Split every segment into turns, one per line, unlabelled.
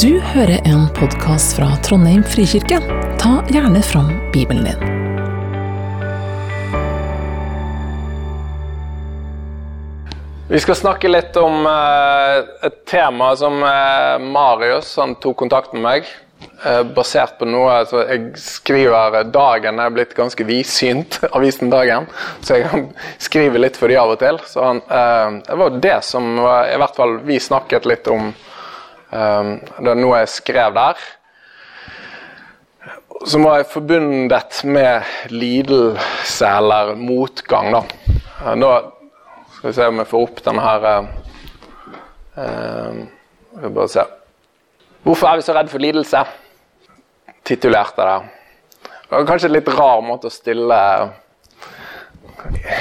Du hører en podkast fra Trondheim frikirke. Ta gjerne fram Bibelen din.
Vi skal snakke litt om eh, et tema som eh, Marius han tok kontakt med meg. eh, basert på noe altså Jeg skriver Dagen er blitt ganske vidsynt, avisen Dagen. Så jeg kan skrive litt for de av og til. Så han, det var det som i hvert fall vi snakket litt om. Eh, det er noe jeg skrev der. Som var forbundet med lidelse eller motgang. da. Nå skal vi se om jeg får opp denne her eh, eh, skal bare se. Hvorfor er vi så redd for lidelse? Titulerte det. Det var kanskje en litt rar måte å stille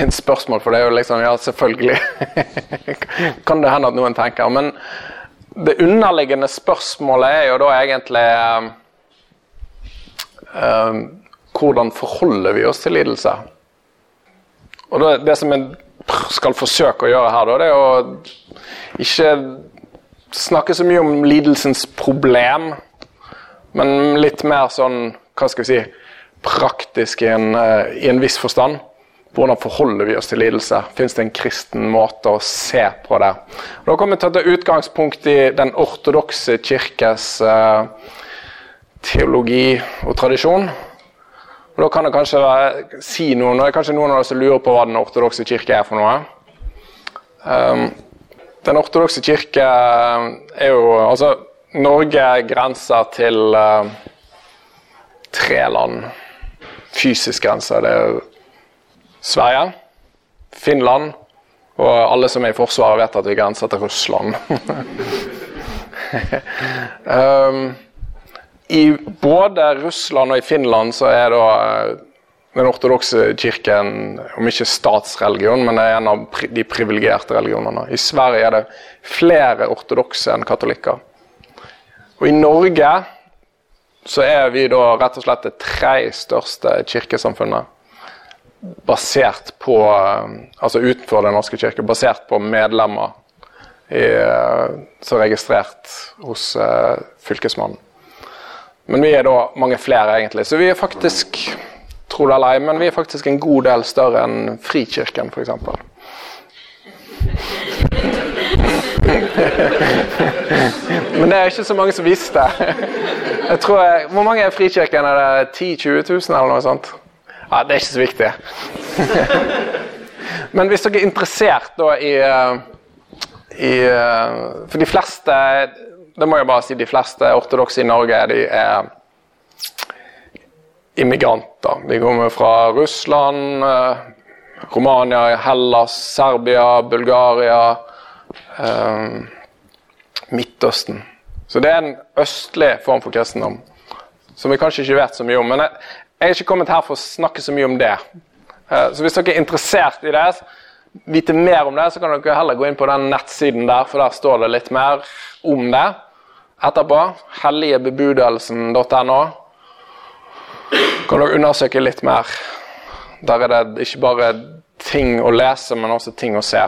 et spørsmål for det er jo liksom Ja, selvfølgelig kan det hende at noen tenker. Men det underliggende spørsmålet er jo da egentlig eh, eh, Hvordan forholder vi oss til lidelse? Og det, det som jeg skal forsøke å gjøre her, da, det er å ikke snakke så mye om lidelsens problem, men litt mer sånn, hva skal vi si, praktisk i en, eh, i en viss forstand. Hvordan forholder vi oss til lidelse? Fins det en kristen måte å se på det? Og da kommer vi ta utgangspunkt i den ortodokse kirkes eh, teologi og tradisjon. Og Da kan det kanskje være, si noe, og det kanskje noen av dere lurer på hva den ortodokse kirke er for noe. Um, den ortodokse kirke er jo Altså, Norge grenser til uh, tre land. Fysisk grense. Det er Sverige, Finland og alle som er i Forsvaret, vet at vi grenser til Russland. um, I både Russland og i Finland så er da eh, den ortodokse kirken, om ikke statsreligion, men er en av de privilegerte religionene. I Sverige er det flere ortodokse enn katolikker. Og i Norge så er vi da rett og slett det tre største kirkesamfunnet. Basert på eh, Altså utenfor Den norske kirke, basert på medlemmer eh, som er registrert hos eh, fylkesmannen. Men vi er da mange flere, egentlig. Så vi er faktisk tro det eller ei, men vi er faktisk en god del større enn Frikirken, f.eks. men det er ikke så mange som visste. Jeg tror jeg, Hvor mange er Frikirken? Er det 10 000-20 000, eller noe sånt? Ja, Det er ikke så viktig. men hvis dere er interessert da i, eh, i eh, For de fleste det må jeg bare si, de fleste ortodokse i Norge de er immigranter. De kommer fra Russland, eh, Romania, Hellas, Serbia, Bulgaria Midtøsten. Så det er en østlig form for kristendom som vi kanskje ikke vet så mye om. Men jeg, jeg er ikke kommet her for å snakke så mye om det. Eh, så hvis dere er interessert i det, vite mer om det, så kan dere heller gå inn på den nettsiden der, for der står det litt mer om det etterpå. Helligebebudelsen.no. Kan dere undersøke litt mer. Der er det ikke bare ting å lese, men også ting å se.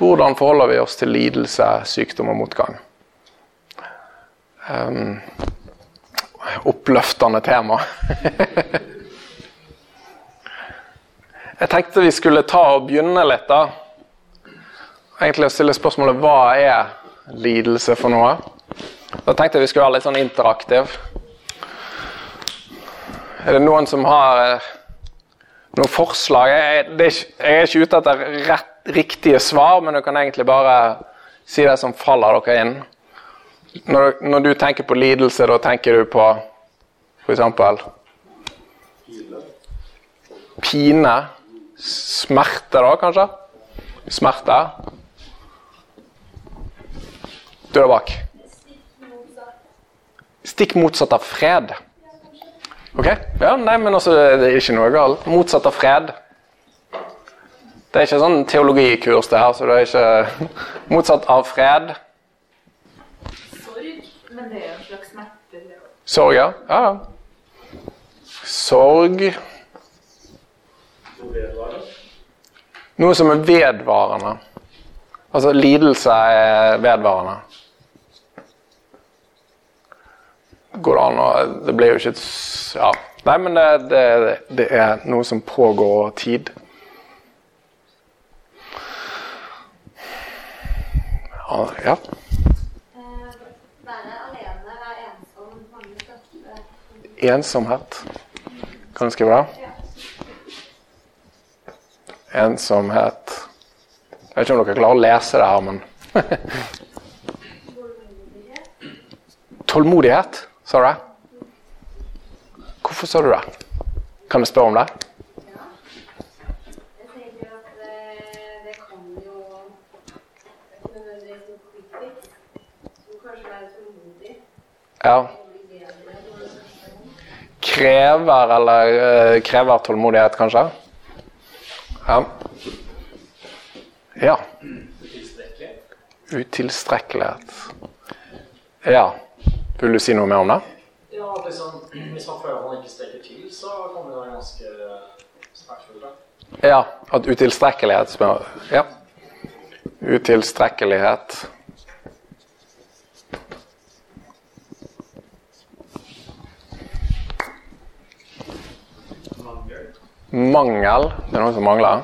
Hvordan forholder vi oss til lidelse, sykdom og motgang? Um, oppløftende tema. Jeg tenkte vi skulle ta og begynne litt, da. Egentlig å stille spørsmålet hva er lidelse for noe? Da tenkte jeg vi skulle være litt sånn interaktiv. Er det noen som har eh, noen forslag? Jeg, er ikke, jeg er ikke ute etter rett, riktige svar, men du kan egentlig bare si det som faller dere inn. Når, når du tenker på lidelse, da tenker du på f.eks. Pine. Smerte, da, kanskje? Smerte. Du der bak. Stikk motsatt av fred. Ok? Ja, nei, men altså, det er ikke noe galt. Motsatt av fred. Det er ikke sånn teologikurs, det her, så det er ikke motsatt av fred.
Men det er jo en slags smerte.
Sorg, ja. ja. Sorg Noe som er vedvarende. Altså lidelse er vedvarende. går det an å Det blir jo ikke et Ja. Nei, men det, det, det er noe som pågår over tid. Ja, ja.
Eh, Være alene, være ensom, mange støtte.
Ensomhet. Skrive det? Ensomhet Jeg vet ikke om dere klarer å lese det her, men Tålmodighet, sa du det? Hvorfor sa du det? Kan jeg spørre om det?
Jeg
Krever eller uh, krever tålmodighet, kanskje? Ja. Ja. Utilstrekkelighet. Ja. Vil du si noe mer om det?
Ja, liksom, Hvis man føler man ikke strekker til, så kan det være ganske smertefullt.
Ja. At utilstrekkelighet spør Ja. Utilstrekkelighet. Mangel. Det er noe som mangler.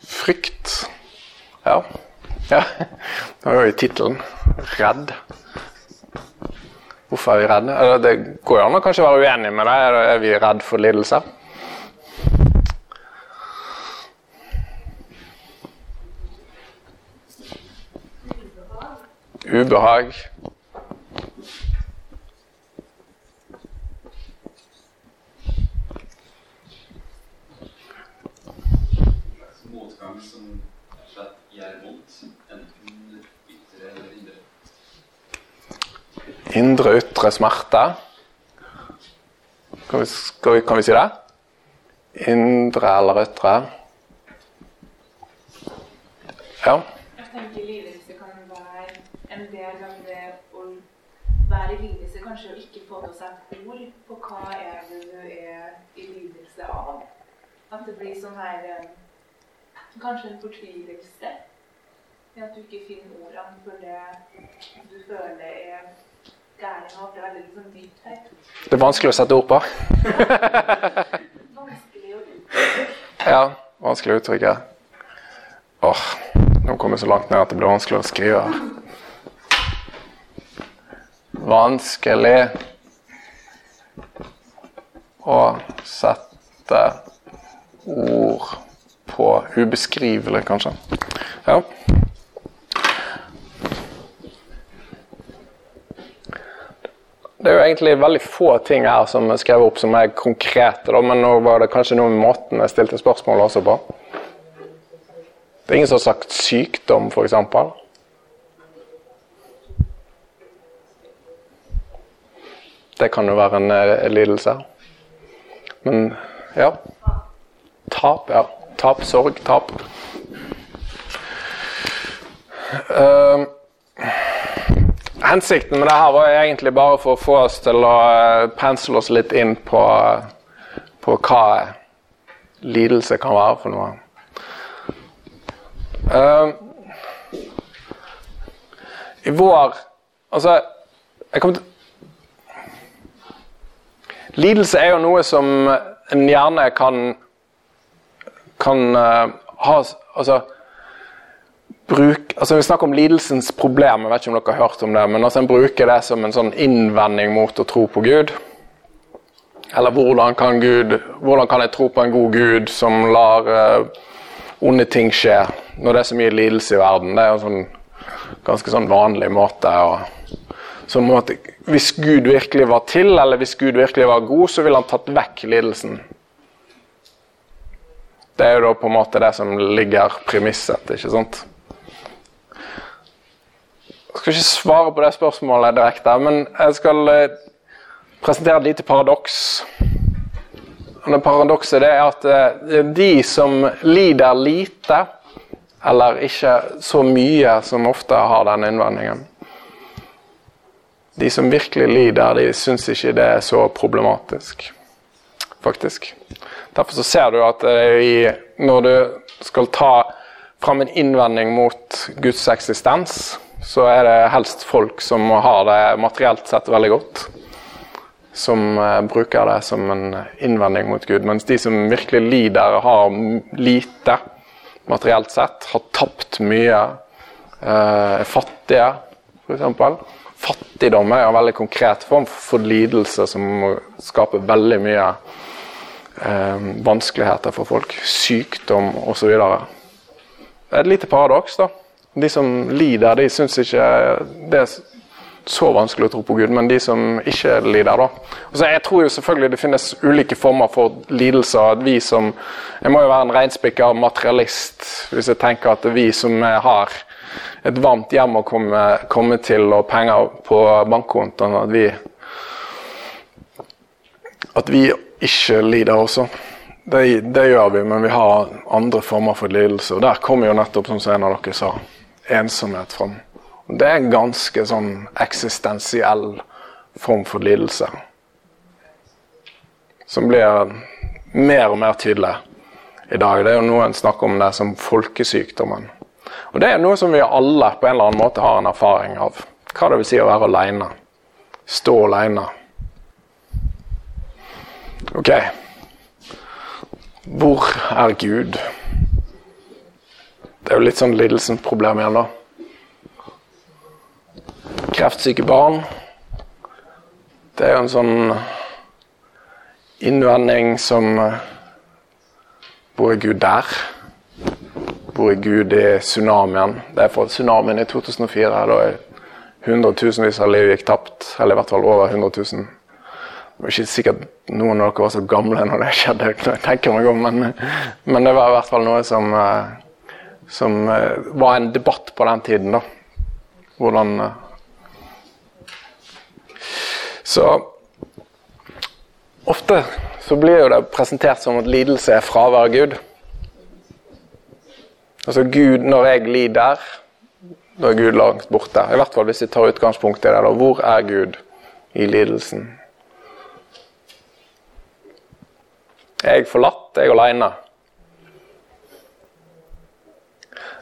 Frykt. Ja. ja. Det var jo i tittelen. Redd. Hvorfor er vi redde? Det går jo an å kanskje være uenig med deg. Er- vi redd for lidelse? Ubehag.
slags motgang som rett og slett gjør vondt, enten ytre eller indre.
Indre ytre smerte. Kan vi, vi, kan vi si det? Indre eller ytre? Ja.
Jeg tenker lidelse kan være en del av det å være i lidelse, kanskje å ikke få å sette ord på hva er det du er i lidelse av. At det blir sånn her eh, Kanskje en fortvilelse i at du ikke finner ordene for det du føler er det er veldig her.
Det vanskelig å sette ord på.
Vanskelig å uttrykke.
Ja, vanskelig å uttrykke. Åh, nå kommer jeg så langt ned at det blir vanskelig å skrive. Vanskelig å sette ord på ubeskrivelig, kanskje. Ja. Det er jo egentlig veldig få ting her som er skrevet opp som er konkrete, da, men nå var det kanskje noe med måten jeg stilte spørsmål også på. Det er ingen som har sagt sykdom, f.eks. Det kan jo være en eh, lidelse. Men ja. Tap, ja. Tap, sorg, tap. Ehm, hensikten med det her var egentlig bare for å få oss til å eh, pensle oss litt inn på, på hva lidelse kan være for noe. Uh, I vår Altså, jeg kommer til Lidelse er jo noe som en gjerne kan kan uh, ha Altså bruk, altså Vi snakker om lidelsens problem, jeg vet ikke om dere har hørt om det, men altså en bruker det som en sånn innvending mot å tro på Gud. Eller hvordan kan, Gud, hvordan kan jeg tro på en god Gud som lar uh, onde ting skje når det er så mye lidelse i verden? Det er jo en sånn ganske sånn vanlig måte å så måte, Hvis Gud virkelig var til, eller hvis Gud virkelig var god, så ville han tatt vekk lidelsen. Det er jo da på en måte det som ligger premisset, ikke sant? Jeg skal ikke svare på det spørsmålet direkte, men jeg skal eh, presentere et lite paradoks. Det Paradokset det er at eh, de som lider lite, eller ikke så mye som ofte har den innvendingen De som virkelig lider, de syns ikke det er så problematisk, faktisk. Derfor så ser du at eh, i, når du skal ta fram en innvending mot Guds eksistens, så er det helst folk som har det materielt sett veldig godt, som uh, bruker det som en innvending mot Gud. Mens de som virkelig lider, har lite materielt sett, har tapt mye, uh, er fattige, f.eks. Fattigdom er en veldig konkret form for lidelse som skaper veldig mye uh, vanskeligheter for folk. Sykdom osv. Det er et lite paradoks. da. De som lider, de syns ikke det er så vanskelig å tro på Gud, men de som ikke lider, da. Og så jeg tror jo selvfølgelig det finnes ulike former for lidelser. at vi som, Jeg må jo være en reinspikka materialist hvis jeg tenker at vi som har et varmt hjem å komme, komme til og penger på bankkontoen, at vi at vi ikke lider også. Det, det, gjør vi, men vi har andre former for lidelse. Og der kommer jo nettopp, som en av dere sa, ensomhet fram. Det er en ganske sånn eksistensiell form for lidelse. Som blir mer og mer tydelig i dag. Det er jo Noen snakker om det som folkesykdommen. Og Det er noe som vi alle på en eller annen måte har en erfaring av. Hva det vil si å være aleine. Stå aleine. Ok. Hvor er Gud? Det er jo litt sånn lidelsens problem igjen, da. Kreftsyke barn. Det er jo en sånn innvending som Hvor er Gud der? Hvor er Gud i tsunamien? Det er for tsunamien i 2004. Da hundretusenvis av liv gikk tapt. Eller i hvert fall over 100 000. Det var ikke sikkert noen av dere var så gamle når det skjedde, jeg tenker meg om, men, men, det var i hvert fall noe som, eh, som eh, var en debatt på den tiden. da. Hvordan eh, Så ofte så blir jo det presentert som at lidelse er fravær av Gud. Altså Gud, Når jeg lider, da er Gud langt borte. I hvert fall hvis jeg tar utgangspunkt i det. da. Hvor er Gud i lidelsen? Jeg er forlatt, jeg er aleine.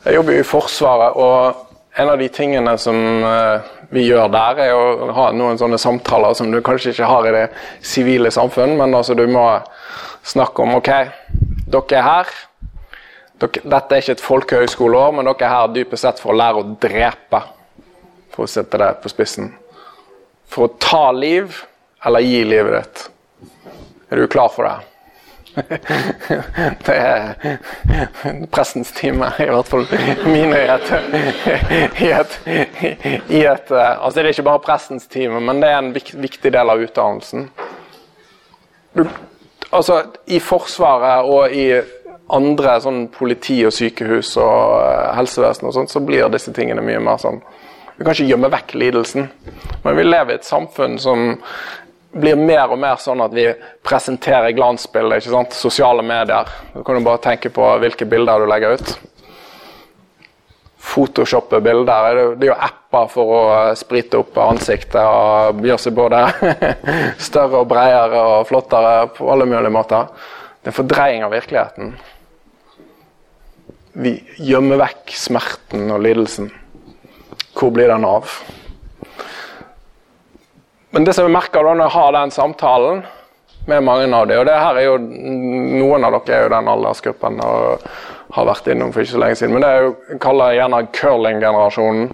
Jeg jobber jo i Forsvaret, og en av de tingene som eh, vi gjør der, er å ha noen sånne samtaler som du kanskje ikke har i det sivile samfunn, men altså du må snakke om OK, dere er her. Dette er ikke et folkehøyskoleår, men dere er her dypest sett for å lære å drepe. For å sette det på spissen. For å ta liv eller gi livet ditt. Er du klar for det? det er prestens time, i hvert fall mine i i et, i et Altså det er ikke bare prestens time, men det er en viktig del av utdannelsen. Altså, I Forsvaret og i andre sånn politi og sykehus og eh, helsevesen og sånt, så blir disse tingene mye mer sånn Vi kan ikke gjemme vekk lidelsen, men vi lever i et samfunn som blir mer og mer sånn at vi presenterer glansbilder. ikke sant? Sosiale medier. Du kan jo bare tenke på hvilke bilder du legger ut. Photoshoppe bilder. Det er jo apper for å sprite opp ansiktet og gjøre seg både større og bredere og flottere på alle mulige måter. Det er en fordreiing av virkeligheten. Vi gjemmer vekk smerten og lidelsen. Hvor blir den av? Men det som jeg merker da når jeg har den samtalen med mange av dem, og det her er jo, Noen av dere er jo den aldersgruppen og har vært innom for ikke så lenge siden. Men det er jo, jeg kaller jeg gjerne curling-generasjonen.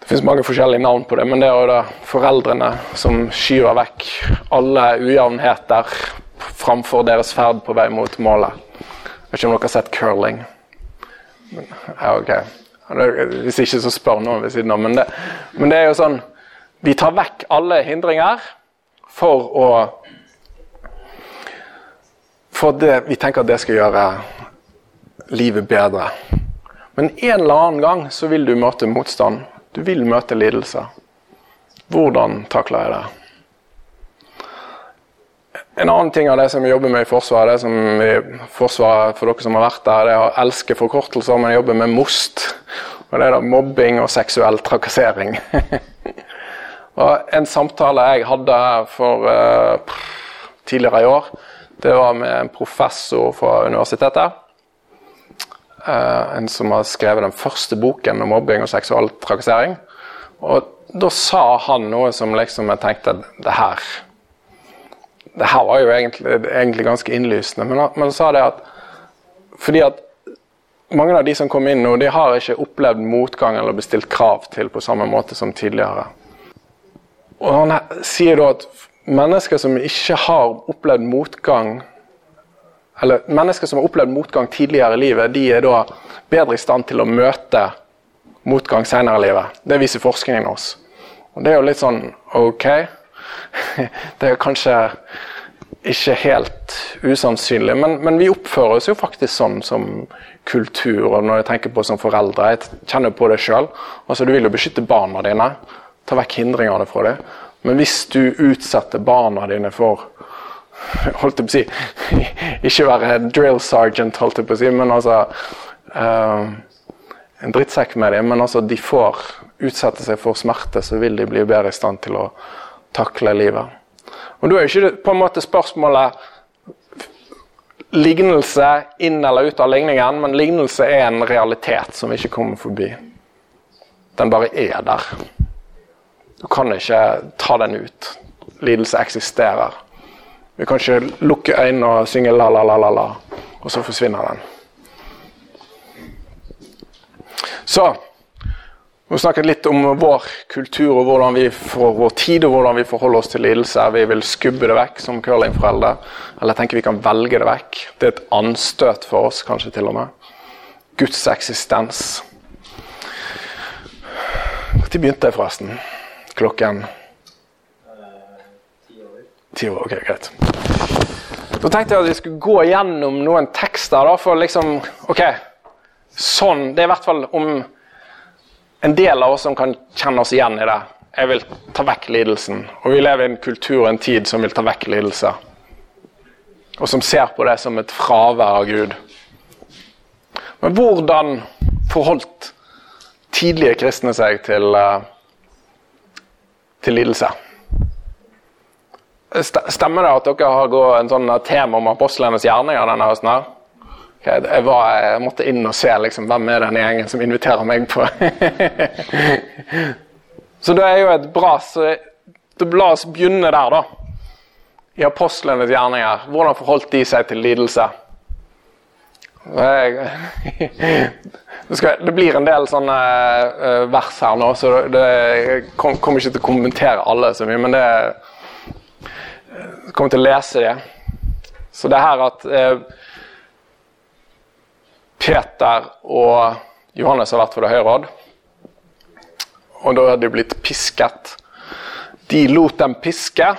Det finnes mange forskjellige navn på det, men det er jo det foreldrene som skyver vekk alle ujevnheter framfor deres ferd på vei mot målet. Jeg vet ikke om dere har sett curling? Ja, ok. Hvis ikke, så spør noen ved siden av. Men det, men det er jo sånn vi tar vekk alle hindringer for å For det, vi tenker at det skal gjøre livet bedre. Men en eller annen gang så vil du møte motstand. Du vil møte lidelse. Hvordan takler jeg det? En annen ting av det som vi jobber med i Forsvaret, det som vi, Forsvaret for dere som har vært der, det er å elske forkortelser, men jobber med MOST. Og det er da mobbing og seksuell trakassering. Og en samtale jeg hadde for uh, tidligere i år, det var med en professor fra universitetet. Uh, en som har skrevet den første boken om mobbing og seksual trakassering. Og da sa han noe som liksom jeg tenkte det her Det her var jo egentlig, egentlig ganske innlysende, men han sa det at fordi at mange av de som kom inn nå, de har ikke opplevd motgang eller bestilt krav til på samme måte som tidligere. Og Han sier da at mennesker som ikke har opplevd motgang eller Mennesker som har opplevd motgang tidligere i livet, de er da bedre i stand til å møte motgang senere i livet. Det viser forskningen oss. Og Det er jo litt sånn ok. Det er kanskje ikke helt usannsynlig, men, men, vi oppfører oss jo faktisk sånn som kultur. og Når jeg tenker på som foreldre, jeg kjenner på det sjøl. Altså, du vil jo beskytte barna dine, ta vekk hindringene fra det. Men hvis du utsetter barna dine for holdt jeg på å si, Ikke være drill sergeant, holdt jeg på å si, men altså uh, En drittsekk med dem, men altså de får utsette seg for smerte, så vil de bli bedre i stand til å takle livet. Og Da er ikke på en måte spørsmålet lignelse inn eller ut av ligningen, men lignelse er en realitet som vi ikke kommer forbi. Den bare er der. Du kan ikke ta den ut. Lidelse eksisterer. Vi kan ikke lukke øynene og synge la-la-la-la, og så forsvinner den. Så vi snakket litt om vår kultur og hvordan vi får vår tid og hvordan vi forholder oss til lidelse. Vi vil skubbe det vekk som curlingforeldre, eller tenker vi kan velge det vekk. Det er et anstøt for oss, kanskje til og med. Guds eksistens. Når begynte jeg, forresten? Klokken Ti år. Ok, greit. Da tenkte jeg at vi skulle gå gjennom noen tekster da, for liksom Ok, sånn Det er i hvert fall om en del av oss som kan kjenne oss igjen i det. Jeg vil ta vekk lidelsen. Og vi lever i en kultur og en tid som vil ta vekk lidelse. Og som ser på det som et fravær av Gud. Men hvordan forholdt tidlige kristne seg til, eh, til lidelse? Stemmer det at dere har gått en sånn tema om apostlenes gjerninger denne høsten? her? Jeg, var, jeg, måtte inn og se liksom, hvem er den gjengen som inviterer meg på. så det er jo et bra La oss begynne der, da. I apostlenes gjerninger. Hvordan forholdt de seg til lidelse? Det, blir en del sånne uh, vers her nå, så det, kommer ikke til å kommentere alle så mye. Men det jeg kommer til å lese det. Så det her at uh, Peter og Johannes har vært for det høye råd. Og da hadde de blitt pisket. De lot dem piske,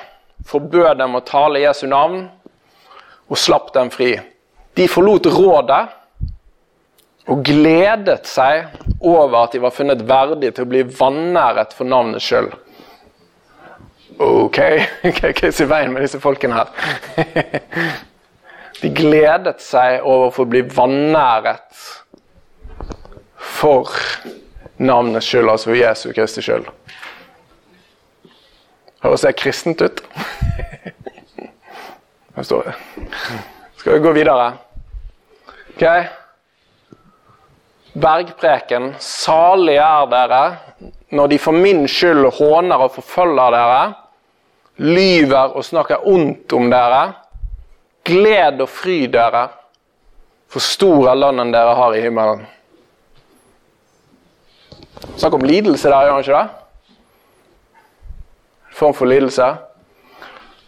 forbød dem å tale Jesu navn og slapp dem fri. De forlot rådet og gledet seg over at de var funnet verdige til å bli vanæret for navnet sjøl. Ok, hva er i veien med disse folkene her? De gledet seg over å bli vanæret for navnets skyld, altså for Jesu Kristi skyld. Høres det kristent ut? Her står det. Skal vi gå videre? Ok? Bergpreken. Salige er dere når de for min skyld håner og forfølger dere, lyver og snakker ondt om dere Gled og fry dere, for stor er lønnen dere har i himmelen. Snakk om lidelse der, gjør han ikke det? Form for lidelse.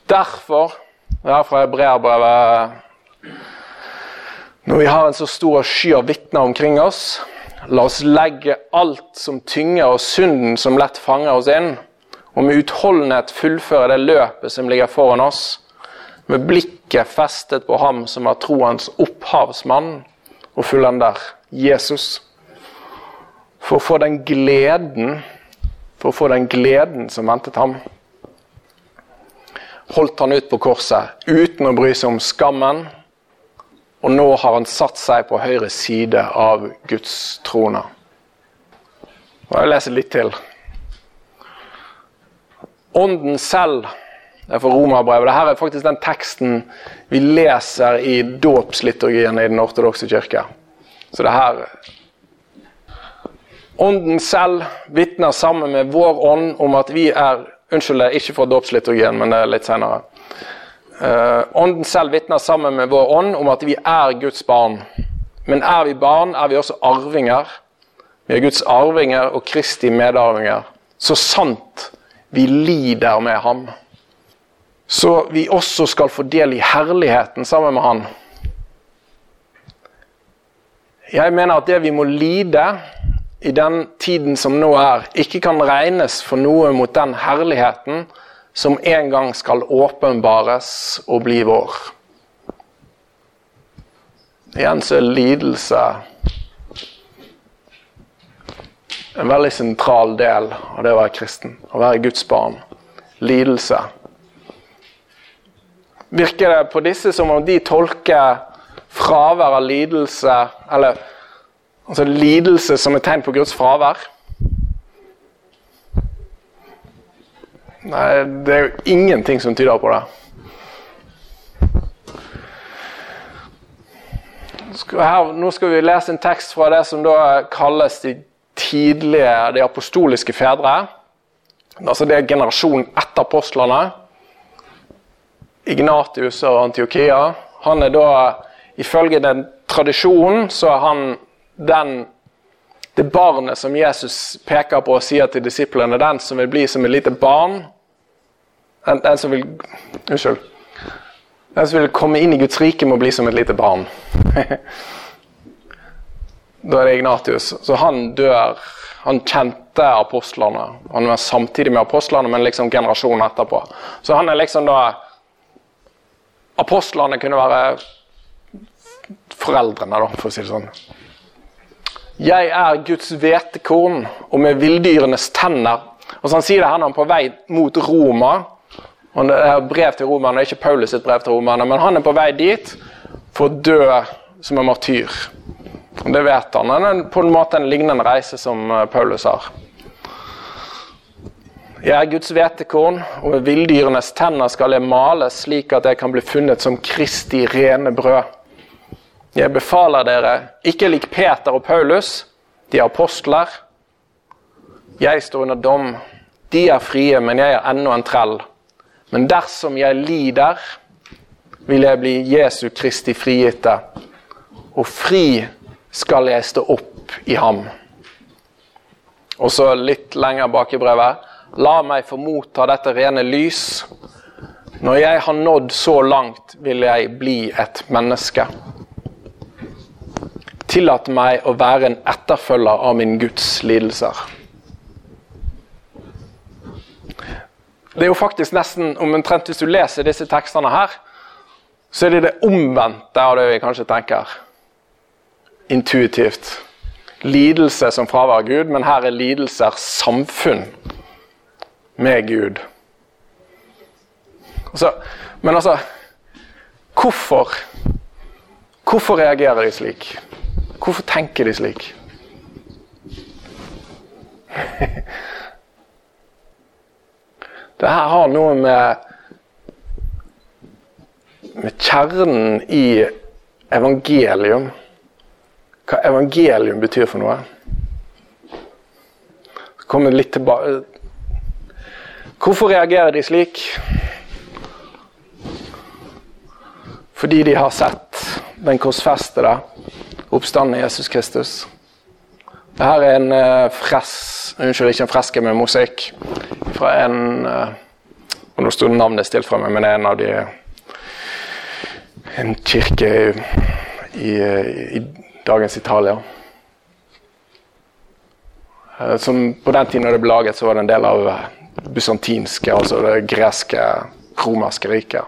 Derfor, her fra hebreerbrevet Når vi har en så stor sky av vitner omkring oss, la oss legge alt som tynger og synden som lett fanger oss inn, og med utholdenhet fullføre det løpet som ligger foran oss med blikket festet på ham som er troens opphavsmann og fullender, Jesus. For å få den gleden, for å få den gleden som ventet ham, holdt han ut på korset uten å bry seg om skammen, og nå har han satt seg på høyre side av Guds trone. Og jeg leser litt til. Ånden selv det er fra Romerbrevet. Dette er faktisk den teksten vi leser i dåpsliturgien i Den ortodokse kirke. Så det her Ånden selv vitner sammen med vår ånd om at vi er Unnskyld, ikke for dåpsliturgien, men det er litt senere. Uh, ånden selv vitner sammen med vår ånd om at vi er Guds barn. Men er vi barn, er vi også arvinger. Vi er Guds arvinger og Kristi medarvinger. Så sant vi lider med ham. Så vi også skal få del i herligheten sammen med han. Jeg mener at det vi må lide i den tiden som nå er, ikke kan regnes for noe mot den herligheten som en gang skal åpenbares og bli vår. Igjen så er lidelse en veldig sentral del av det å være kristen, å være Guds barn. Lidelse. Virker det på disse som om de tolker fravær av lidelse Eller altså lidelse som et tegn på Guds fravær? Nei, det er jo ingenting som tyder på det. Her, nå skal vi lese en tekst fra det som da kalles de tidlige de apostoliske fedre. Altså Det er generasjonen etter apostlene. Ignatius og Antiokia. Han er da, Ifølge den tradisjonen så er han den det barnet som Jesus peker på og sier til disiplene, den som vil bli som et lite barn. Den, som vil Unnskyld. Den som vil komme inn i Guds rike, må bli som et lite barn. da er det Ignatius. Så han dør. Han kjente apostlene. Han var samtidig med apostlene, men liksom generasjonen etterpå. Så han er liksom da Apostlene kunne være foreldrene, da, for å si det sånn. Jeg er Guds hvetekorn, og med villdyrenes tenner. Og så Han sier det her når han er på vei mot Roma. Og det er brev til romerne, ikke Paulus sitt brev til romerne, men han er på vei dit for å dø som en martyr. Og Det vet han. Han er på en måte en lignende reise som eh, Paulus har. Jeg er Guds hvetekorn, og med villdyrenes tenner skal jeg male slik at jeg kan bli funnet som Kristi rene brød. Jeg befaler dere, ikke lik Peter og Paulus, de er apostler. Jeg står under dom. De er frie, men jeg er ennå en trell. Men dersom jeg lider, vil jeg bli Jesu Kristi frigitte. Og fri skal jeg stå opp i ham. Og så litt lenger bak i brevet. La meg få motta dette rene lys. Når jeg har nådd så langt, vil jeg bli et menneske. Tillat meg å være en etterfølger av min Guds lidelser. Det er jo faktisk nesten omtrent Hvis du leser disse tekstene her, så er det det omvendte av det vi kanskje tenker intuitivt. Lidelse som fravær av Gud, men her er lidelser samfunn med Gud. Altså, men altså Hvorfor? Hvorfor reagerer de slik? Hvorfor tenker de slik? Det her har noe med, med kjernen i evangelium Hva evangelium betyr for noe. Så litt tilbake Hvorfor reagerer de slik? Fordi de har sett den korsfestede oppstanden Jesus Kristus. Dette er en uh, fres, unnskyld, ikke en freske med mosaikk fra en uh, og Nå sto navnet stilt fra meg, men det en av de En kirke i, i, i dagens Italia. Som På den tiden det ble laget, så var det en del av bysantinske, altså det greske, romerske riket.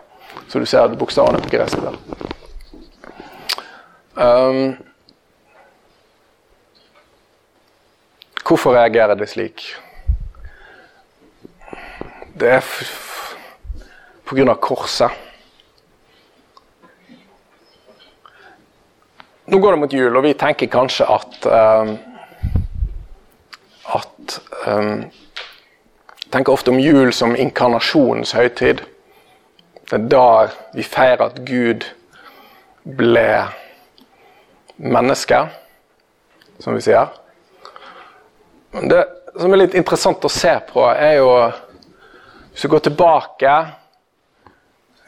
Så du ser bokstavene på gresk der. Um, hvorfor reagerer det slik? Det er pga. korset. Nå går det mot jul, og vi tenker kanskje at um, At um, tenker ofte om jul som inkarnasjonens høytid. Det er da vi feirer at Gud ble menneske. som vi sier. Det som er litt interessant å se på, er jo Hvis du går tilbake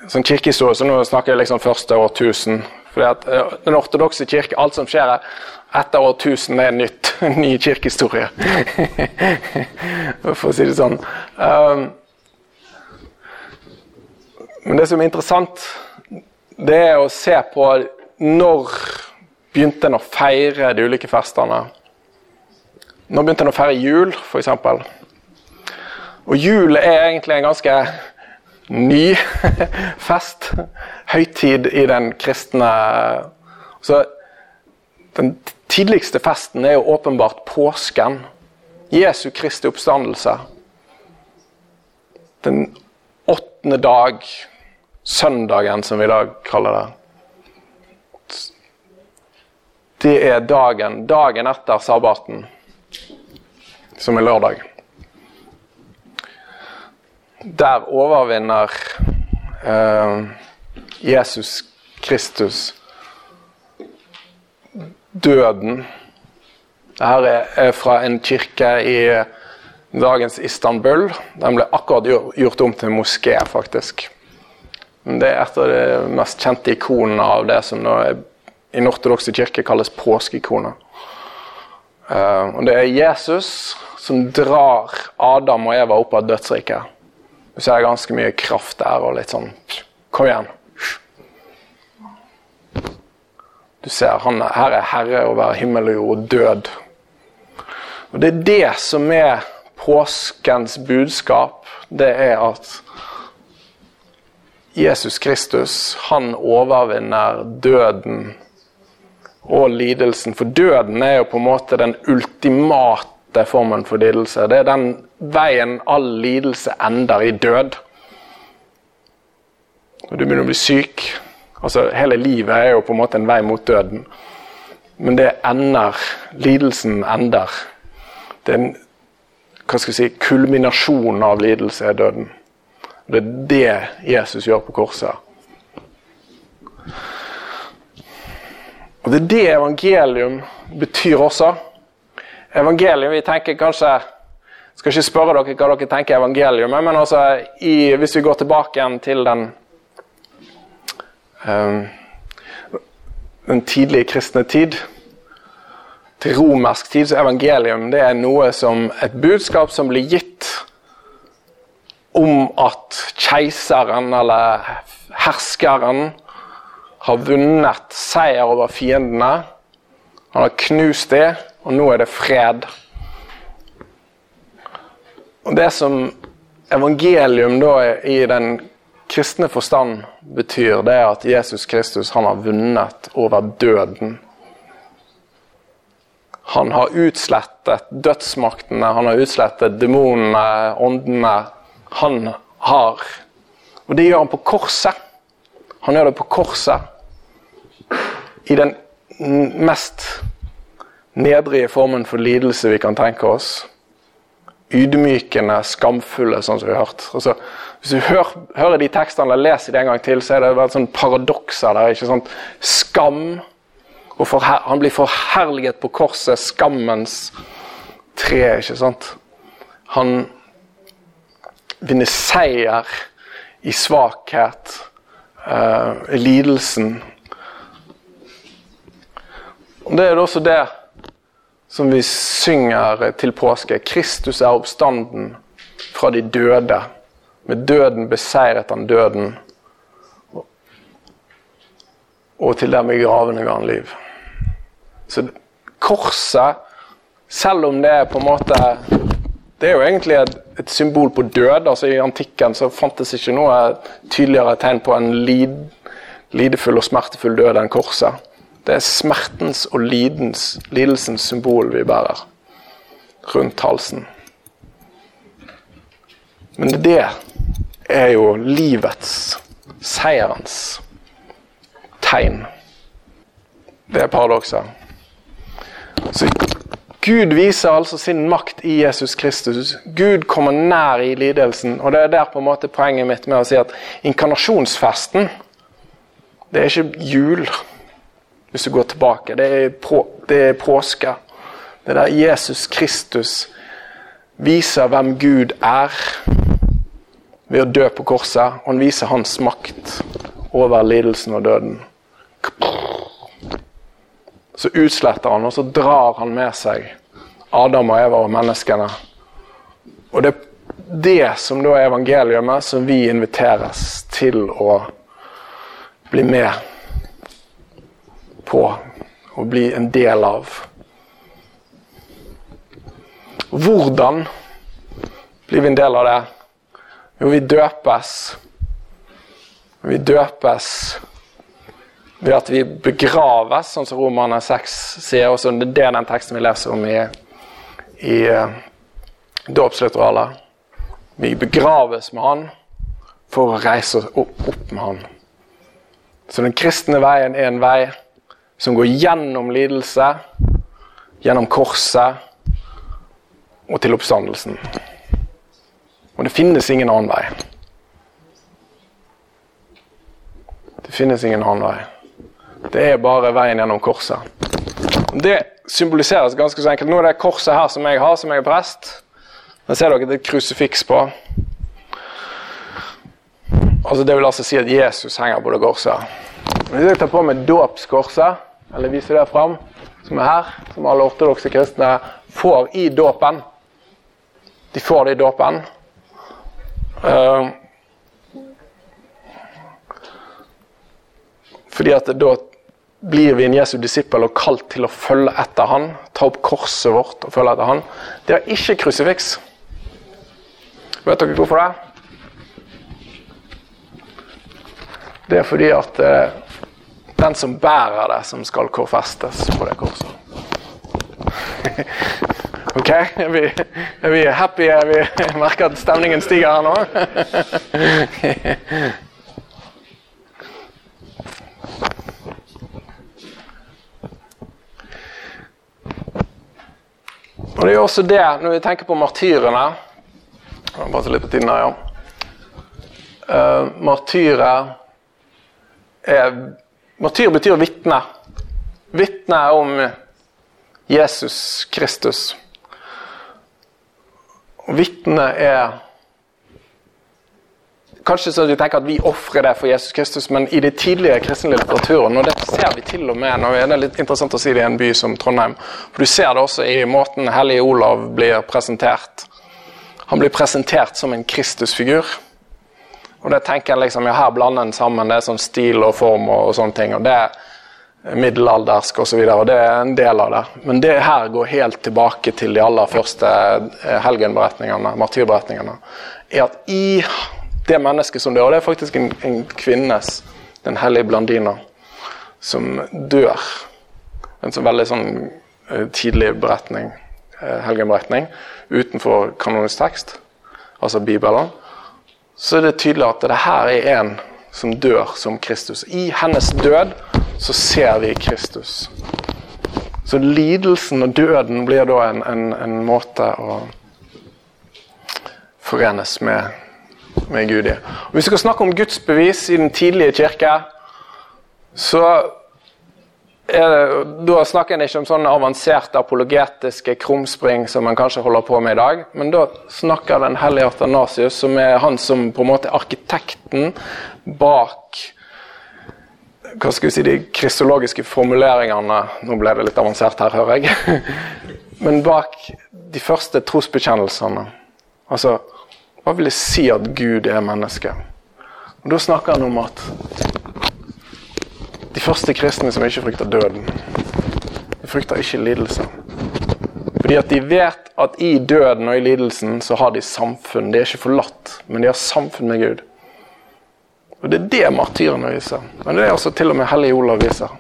sånn kirkehistorie, så nå snakker jeg liksom første årtusen. fordi at eh, Den ortodokse kirke, alt som skjer etter årtusen, er nytt. Ny kirkehistorie. For å si det sånn. Um, men det som er interessant, det er å se på når begynte en å feire de ulike festene. Når begynte en å feire jul, f.eks. Og jul er egentlig en ganske ny fest. Høytid i den kristne Så den tidligste festen er jo åpenbart påsken. Jesu Kristi oppstandelse. Den åttende dag søndagen, som vi i dag kaller det. Det er dagen, dagen etter sabbaten, som er lørdag. Der overvinner eh, Jesus Kristus døden. Dette er fra en kirke i dagens Istanbul. Den ble akkurat gjort om til moské, faktisk. Det er et av de mest kjente ikonene av det som i den ortodokse kirke kalles påskeikoner. Uh, og det er Jesus som drar Adam og Eva opp av dødsriket. Du ser ganske mye kraft der og litt sånn Kom igjen. Du ser han her er herre over himmel og jord død. Og Det er det som er påskens budskap. Det er at Jesus Kristus, han overvinner døden og lidelsen. For døden er jo på en måte den ultimate formen for lidelse. Det er den veien all lidelse ender i død. Når du begynner å bli syk altså Hele livet er jo på en måte en vei mot døden. Men det ender Lidelsen ender. Det er en hva skal jeg si, kulminasjon av lidelse er døden. Det er det Jesus gjør på korset. Og Det er det evangelium betyr også. Evangelium, vi tenker kanskje skal ikke spørre dere hva dere tenker evangelium men altså i, hvis vi går tilbake igjen til den um, den tidlige kristne tid, til romersk tid, så evangelium det er noe som et budskap som blir gitt om at keiseren eller herskeren har vunnet seier over fiendene. Han har knust det, og nå er det fred. Og Det som evangelium da i den kristne forstand betyr, det er at Jesus Kristus han har vunnet over døden. Han har utslettet dødsmaktene, han har utslettet demonene, åndene han har. Og det gjør han på korset. Han gjør det på korset. I den mest nedrige formen for lidelse vi kan tenke oss. Ydmykende, skamfulle, sånn som vi har hørt. Altså, hvis du hører, hører, de tekstene eller leser de en gang til, så er det et sånn paradokser der. ikke sant? Skam. Og for, han blir forherliget på korset, skammens tre. ikke sant? Han vinner seier i svakhet, uh, lidelsen. Og Det er også det som vi synger til påske. Kristus er oppstanden fra de døde. Med døden beseiret han døden. Og til dem i gravene ga han liv. Så korset, selv om det er på en måte Det er jo egentlig et et symbol på død. altså I antikken så fantes ikke noe tydeligere tegn på en lid, lidefull og smertefull død enn korset. Det er smertens og lidens, lidelsens symbol vi bærer rundt halsen. Men det er jo livets, seierens tegn. Det er paradokset. Så Gud viser altså sin makt i Jesus Kristus. Gud kommer nær i lidelsen. Og det er der på en måte poenget mitt med å si at inkarnasjonsfesten det er ikke jul, hvis du går tilbake. Det er, på, det er påske. Det er der Jesus Kristus viser hvem Gud er ved å dø på korset. Han viser hans makt over lidelsen og døden. Så utsletter han, og så drar han med seg Adam og Eva og menneskene. Og det er det som da er evangeliet, som vi inviteres til å bli med på og bli en del av. Hvordan blir vi en del av det? Jo, vi døpes. Vi døpes ved at vi begraves, sånn som Romerne 6 sier. Også det er den teksten vi leser om i, i uh, dåpslitteralet. Vi begraves med Han for å reise oss opp, opp med Han. Så den kristne veien er en vei som går gjennom lidelse, gjennom korset og til oppstandelsen. Og det finnes ingen annen vei. Det finnes ingen annen vei. Det er bare veien gjennom korset. Det symboliseres ganske så enkelt. Nå er det korset her som jeg har, som jeg er prest. Der ser dere et krusifiks på. Altså Det vil altså si at Jesus henger på det korset. Hvis jeg tar på meg dåpskorset, eller viser det fram, som er her, som alle ortodokse kristne får i dåpen De får det i dåpen. Uh, fordi at da blir vi en Jesu disippel og kalt til å følge etter han, ta opp korset vårt og følge etter han. Det er ikke krusifiks. Vet dere hvorfor det? Det er fordi at eh, den som bærer det, som skal korfestes på det korset. ok, er vi, er vi happy? Er vi, jeg merker at stemningen stiger her nå. Og det er jo også det, når vi tenker på martyrene Bare litt på tiden her, ja. Uh, martyrer er Martyr betyr vitne. Vitne om Jesus Kristus. Vitne er Kanskje så vi tenker at vi ofrer det for Jesus Kristus, men i det tidlige kristne litteraturen, og det ser vi til og med når det er litt interessant å si det i en by som Trondheim, for du ser det også i måten Hellige Olav blir presentert. Han blir presentert som en Kristusfigur. Og det tenker jeg liksom, ja, Her blander en sammen det er sånn stil og form og, og sånne ting. og det er middelaldersk osv. Det er en del av det. Men det her går helt tilbake til de aller første eh, helgenberetningene, martyrberetningene. er at i det mennesket som dør, og det er faktisk en, en kvinnes, den hellige Blandina, som dør. En sånn veldig sånn uh, tidlig beretning, uh, helgenberetning, utenfor kanonisk tekst, altså Bibelen. Så er det tydelig at det her er en som dør som Kristus. I hennes død så ser vi Kristus. Så lidelsen og døden blir da en, en, en måte å forenes med, med Gud i. Og Hvis vi skal snakke om Guds bevis i den tidlige kirke, så da snakker en ikke om sånne avanserte apologetiske krumspring som en kanskje holder på med i dag, men da snakker den hellige Atanasius, som er han som på en måte er arkitekten bak hva skal vi si, de kristologiske formuleringene Nå ble det litt avansert her, hører jeg. Men bak de første trosbekjennelsene. Altså, hva vil det si at Gud er menneske? Og Da snakker han om at de første kristne som ikke frykter døden, de frykter ikke lidelse. Fordi at de vet at i døden og i lidelsen så har de samfunn. De er ikke forlatt, men de har samfunn med Gud. Og Det er det martyrene viser. Men det er også til og med Hellige Olav viser.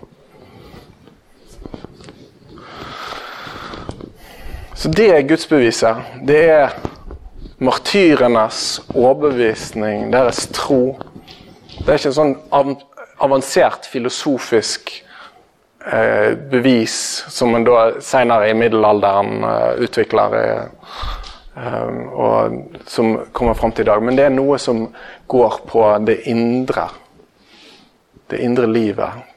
Så det er gudsbeviset. Det er martyrenes overbevisning, deres tro. Det er ikke en sånn avansert filosofisk eh, bevis som man da senere i middelalderen eh, utvikler. Eh, og som kommer fram til i dag. Men det er noe som går på det indre. Det indre livet.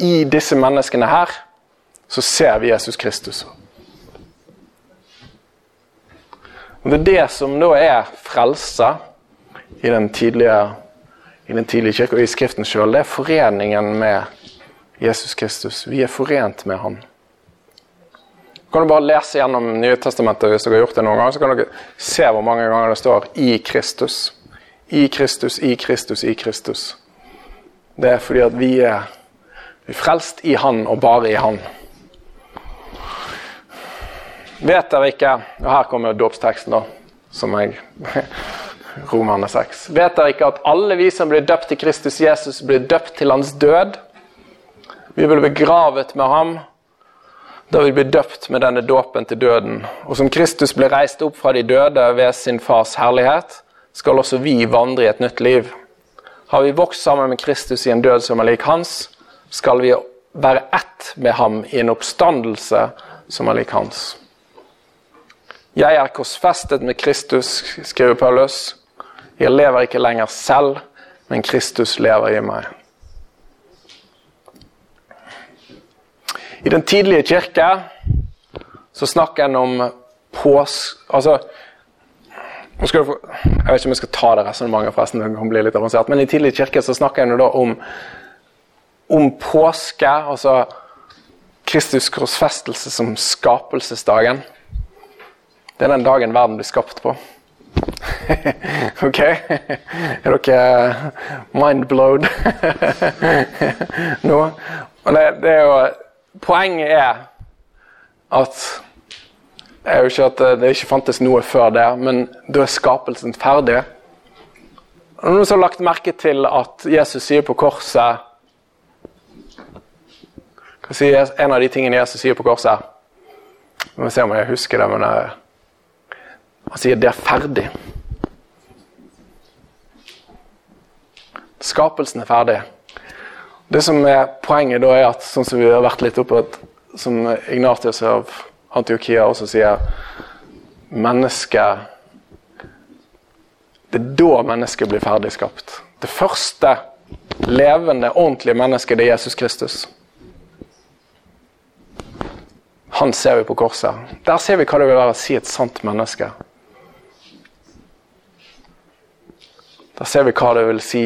I disse menneskene her så ser vi Jesus Kristus. Og Det er det som da er frelse i den tidlige, i den tidlige kirke og i Skriften sjøl. Det er foreningen med Jesus Kristus. Vi er forent med Han. Kan du bare lese gjennom Nye Testamentet hvis dere har gjort det noen gang, så kan dere se hvor mange ganger det står 'i Kristus'. I Kristus, i Kristus, i Kristus. Det er fordi at vi er, vi er frelst i Han og bare i Han. Vet dere ikke Og her kommer dåpsteksten, da, som jeg Romerne 6. Vet dere ikke at alle vi som blir døpt til Kristus Jesus, blir døpt til hans død? Vi blir begravet med ham da vi blir døpt med denne dåpen til døden. Og som Kristus ble reist opp fra de døde ved sin fars herlighet, skal også vi vandre i et nytt liv. Har vi vokst sammen med Kristus i en død som er lik hans, skal vi være ett med ham i en oppstandelse som er lik hans. Jeg er korsfestet med Kristus, skriver Paulus. Jeg lever ikke lenger selv, men Kristus lever i meg. I den tidlige kirke så snakker en om pås... Altså jeg vet ikke om jeg skal ta det resonnementet, forresten, det kan bli litt avansert, men i tidlig kirke så snakker en om, om påske, altså Kristus korsfestelse som skapelsesdagen. Det er den dagen verden blir skapt på. ok? Er dere mind-blowed nå? Og det, det, er jo Poenget er at er jo ikke at det ikke fantes noe før det, men da er skapelsen ferdig. Noen som har lagt merke til at Jesus sier på korset Hva sier en av de tingene Jesus sier på korset? Vi må se om jeg husker det. men jeg, Han sier 'det er ferdig'. Skapelsen er ferdig. Det som er Poenget da er at sånn som vi har vært litt oppe som Ignatius av Antiokia også sier mennesket Det er da mennesket blir ferdig skapt. Det første levende, ordentlige mennesket, det er Jesus Kristus. Han ser vi på korset. Der ser vi hva det vil være å si et sant menneske. Der ser vi hva det vil si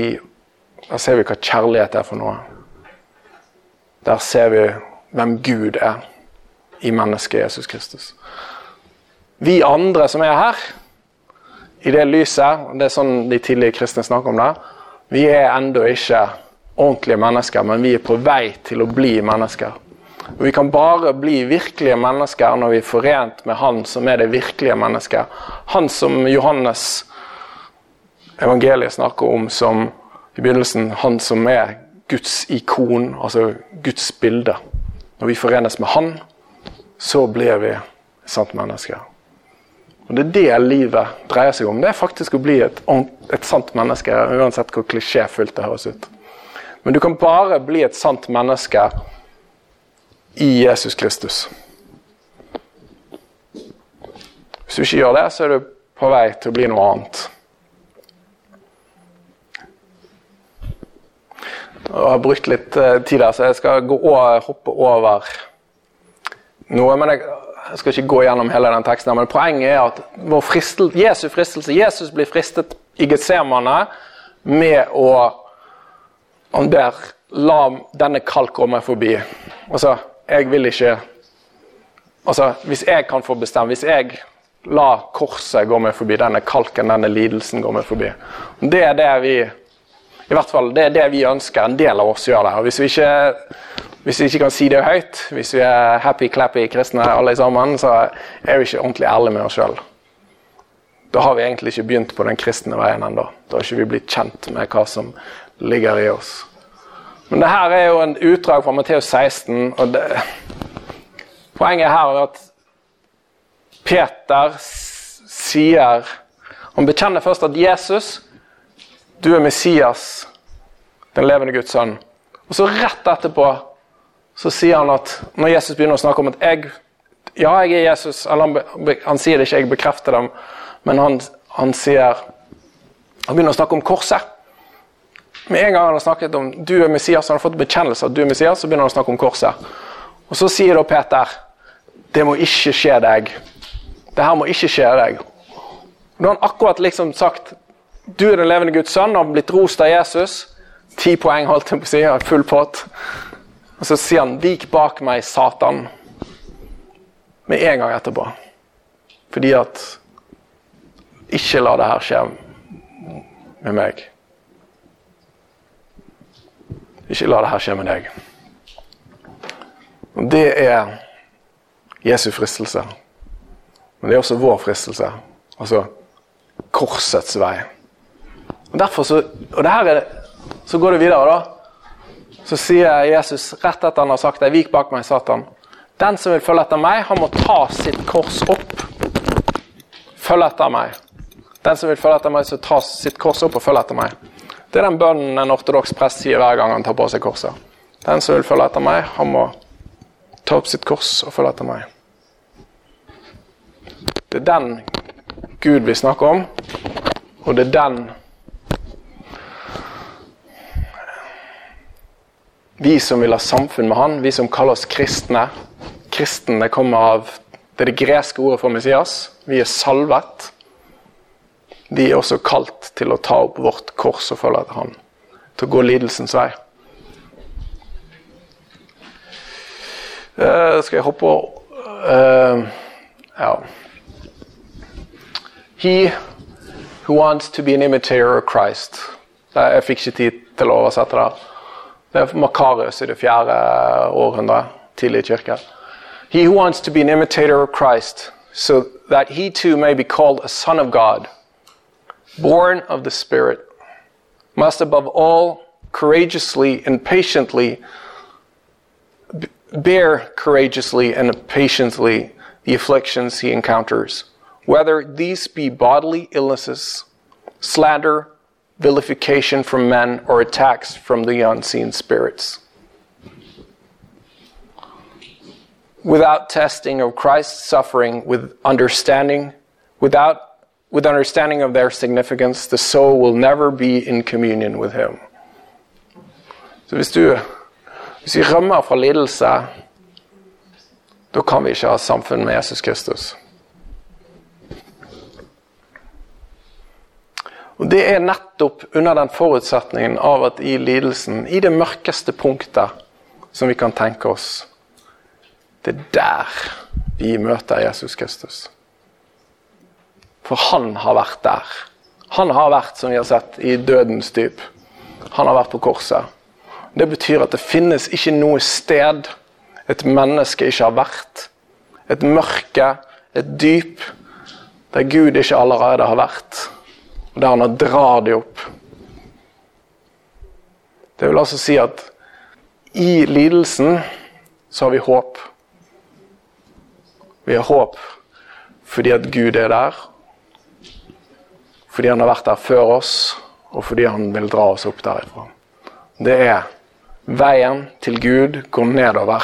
Der ser vi hva kjærlighet er for noe. Der ser vi hvem Gud er i mennesket Jesus Kristus. Vi andre som er her, i det lyset, det er sånn de tidlige kristne snakker om det, vi er ennå ikke ordentlige mennesker, men vi er på vei til å bli mennesker. Og Vi kan bare bli virkelige mennesker når vi er forent med Han som er det virkelige mennesket. Han som Johannes evangeliet snakker om som i begynnelsen, han som er Guds ikon, altså Guds bilde. Når vi forenes med Han, så blir vi sant menneske. Og Det er det livet dreier seg om. Det er faktisk å bli et, et sant menneske, uansett hvor klisjéfullt det høres ut. Men du kan bare bli et sant menneske i Jesus Kristus. Hvis du ikke gjør det, så er du på vei til å bli noe annet. Jeg har brukt litt eh, tid der, så jeg skal gå og hoppe over noe. Men jeg, jeg skal ikke gå gjennom hele den teksten, men poenget er at vår fristel, Jesus, fristelse Jesus blir fristet i Getsemane med å Han der La denne kalk gå meg forbi. Altså, jeg vil ikke Altså, hvis jeg kan få bestemme Hvis jeg la korset gå meg forbi, denne kalken, denne lidelsen gå meg forbi Det er det vi i hvert fall det er det vi ønsker en del av oss gjør det. Og hvis vi ikke, hvis vi ikke kan si det høyt, hvis vi er happy-clappy kristne alle sammen, så er vi ikke ordentlig ærlige med oss sjøl. Da har vi egentlig ikke begynt på den kristne veien ennå. Da har ikke vi blitt kjent med hva som ligger i oss. Men det her er jo en utdrag fra Matteus 16, og det, poenget her er at Peter sier Han bekjenner først at Jesus du er Messias, den levende Guds sønn. Og så rett etterpå så sier han at når Jesus begynner å snakke om at jeg Ja, jeg er Jesus. Han, han sier det ikke, jeg bekrefter dem. Men han, han sier Han begynner å snakke om korset. Med en gang han har snakket om du er Messias, han har fått bekjennelse at du er Messias, så begynner han å snakke om korset. Og så sier da Peter det må ikke skje deg. Det her må ikke skje deg. Da har han akkurat liksom sagt du er den levende Guds sønn, og har blitt rost av Jesus. Ti poeng, holdt jeg på å si, full pott. Og så sier han 'vik bak meg, Satan', med en gang etterpå. Fordi at Ikke la det her skje med meg. Ikke la det her skje med deg. Og Det er Jesu fristelse. Men det er også vår fristelse. Altså korsets vei. Og derfor så, og det her er, så går det videre, da. Så sier Jesus rett etter han har sagt det, 'Vik bak meg, Satan'. Den som vil følge etter meg, han må ta sitt kors opp. Følg etter meg. Den som vil følge etter meg, så ta sitt kors opp og følge etter meg. Det er den bønnen en ortodoks prest sier hver gang han tar på seg korset. Den som vil følge etter meg, han må ta opp sitt kors og følge etter meg. Det er den Gud vi snakker om, og det er den Vi som vil ha samfunn med Han, vi som kaller oss kristne Kristne kommer av det, det greske ordet for Messias. Vi er salvet. Vi er også kalt til å ta opp vårt kors og følge etter Han. Til å gå lidelsens vei. Uh, skal jeg hoppe uh, Ja. He who wants to be an imitator of Christ. Jeg fikk ikke tid til å oversette det. Det er Makarius i det fjerde århundret, tidlig i kirken. He who wants to be an imitator of Christ, so that he too may be called a son of God, born of the Spirit, must above all courageously and patiently bear courageously and patiently the afflictions he encounters, whether these be bodily illnesses, slander, vilification from men, or attacks from the unseen spirits. Without testing of Christ's suffering with understanding, without with understanding of their significance, the soul will never be in communion with him. Så hvis, du, hvis vi rømmer fra lidelse, da kan vi ikke ha samfunn med Jesus Kristus. Og Det er nettopp under den forutsetningen av at i lidelsen, i det mørkeste punktet som vi kan tenke oss, det er der vi møter Jesus Kristus. For han har vært der. Han har vært, som vi har sett, i dødens dyp. Han har vært på korset. Det betyr at det finnes ikke noe sted et menneske ikke har vært. Et mørke, et dyp, der Gud ikke allerede har vært og der han drar de opp. Det vil altså si at i lidelsen så har vi håp. Vi har håp fordi at Gud er der, fordi han har vært der før oss, og fordi han vil dra oss opp derifra. Det er veien til Gud går nedover.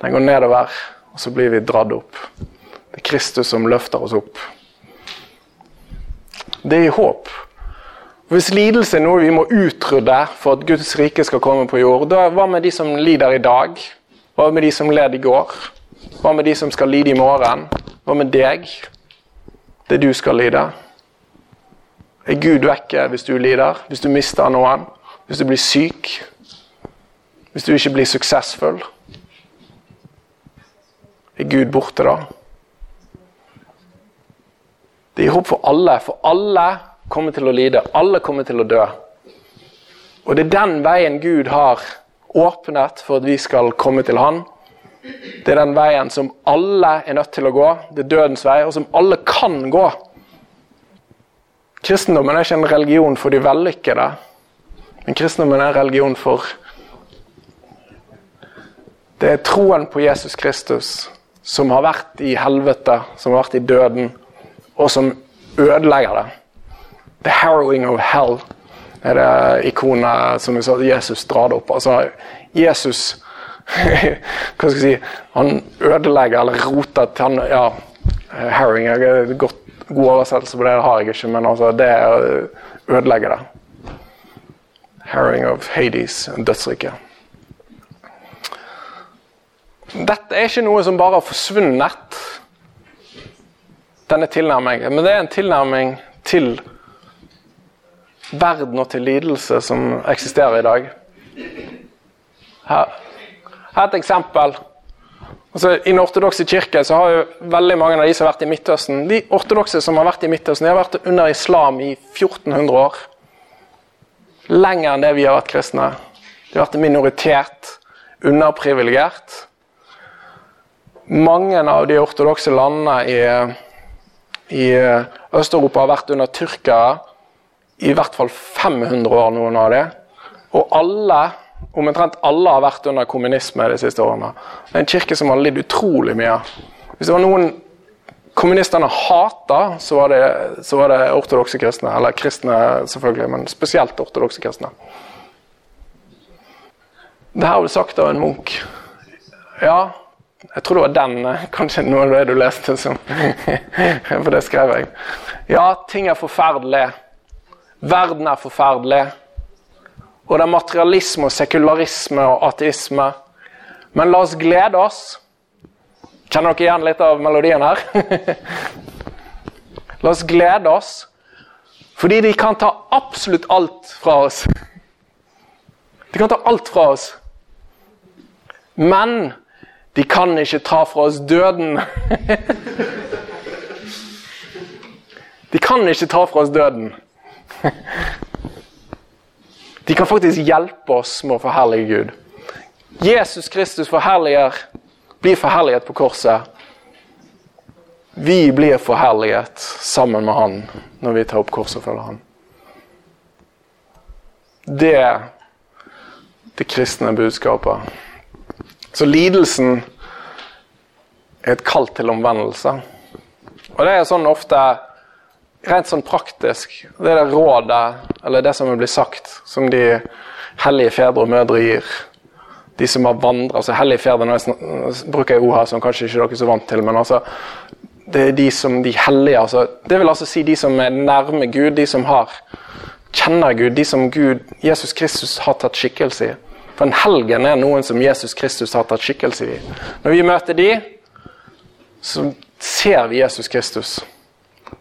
Den går nedover, og så blir vi dratt opp. Det er Kristus som løfter oss opp. Det gir håp. Hvis lidelse er noe vi må utrydde for at Guds rike skal komme på jord, da hva med de som lider i dag? Hva med de som led i går? Hva med de som skal lide i morgen? Hva med deg? Det du skal lide? Er Gud vekke hvis du lider? Hvis du mister noen? Hvis du blir syk? Hvis du ikke blir suksessfull? Er Gud borte da? Det gir håp for alle, for alle kommer til å lide. Alle kommer til å dø. Og det er den veien Gud har åpnet for at vi skal komme til Han. Det er den veien som alle er nødt til å gå. Det er dødens vei, og som alle kan gå. Kristendommen er ikke en religion for de vellykkede, men kristendommen er en religion for Det er troen på Jesus Kristus som har vært i helvete, som har vært i døden, og som ødelegger det. The harrowing of hell er det ikonet som vi sa, Jesus drar det opp. Altså, Jesus Hva skal jeg si Han ødelegger eller roter til han Ja, harrowing er godt, god oversettelse på det, det har jeg ikke, men altså, det ødelegger det. Harrowing of Hades, dødsriket. Dette er ikke noe som bare har forsvunnet denne tilnærmingen. Men det er en tilnærming til verden og til lidelse som eksisterer i dag. Her, er et eksempel. Altså, I den ortodokse kirke så har jo veldig mange av de som har vært i Midtøsten De ortodokse som har vært i Midtøsten, de har vært under islam i 1400 år. Lenger enn det vi har vært kristne. De har vært en minoritet, underprivilegert. Mange av de ortodokse landene i, i Øst-Europa har vært under tyrkere i hvert fall 500 år, noen av dem. Og alle Omtrent alle har vært under kommunisme de siste årene. Det er en kirke som har lidd utrolig mye. Hvis det var noen kommunistene hata, så var det, så var det ortodokse kristne. Eller kristne, selvfølgelig, men spesielt ortodokse kristne. Det her ble sagt av en munk. Ja, jeg tror det var den, kanskje noe av det du leste, som For det skrev jeg. Ja, ting er forferdelig. Verden er forferdelig og det er materialisme og sekularisme og ateisme. Men la oss glede oss. Kjenner dere igjen litt av melodien her? la oss glede oss, fordi de kan ta absolutt alt fra oss. De kan ta alt fra oss. Men de kan ikke ta fra oss døden. de kan ikke ta fra oss døden. De kan faktisk hjelpe oss med å forherlige Gud. Jesus Kristus forherliger, blir forherliget på korset. Vi blir forherliget sammen med han når vi tar opp korset og følger han. Det er det kristne budskapet. Så lidelsen er et kall til omvendelse. Og det er sånn ofte rent sånn praktisk, det er det rådet, eller det som blir sagt, som de hellige fedre og mødre gir. De som har vandret, altså Hellige fedre nå bruker jeg ord her som kanskje ikke dere er så vant til, men altså det er de som de hellige altså, Det vil altså si de som er nærme Gud, de som har kjenner Gud, de som Gud, Jesus Kristus har tatt skikkelse i. For en helgen er noen som Jesus Kristus har tatt skikkelse i. Når vi møter de, så ser vi Jesus Kristus.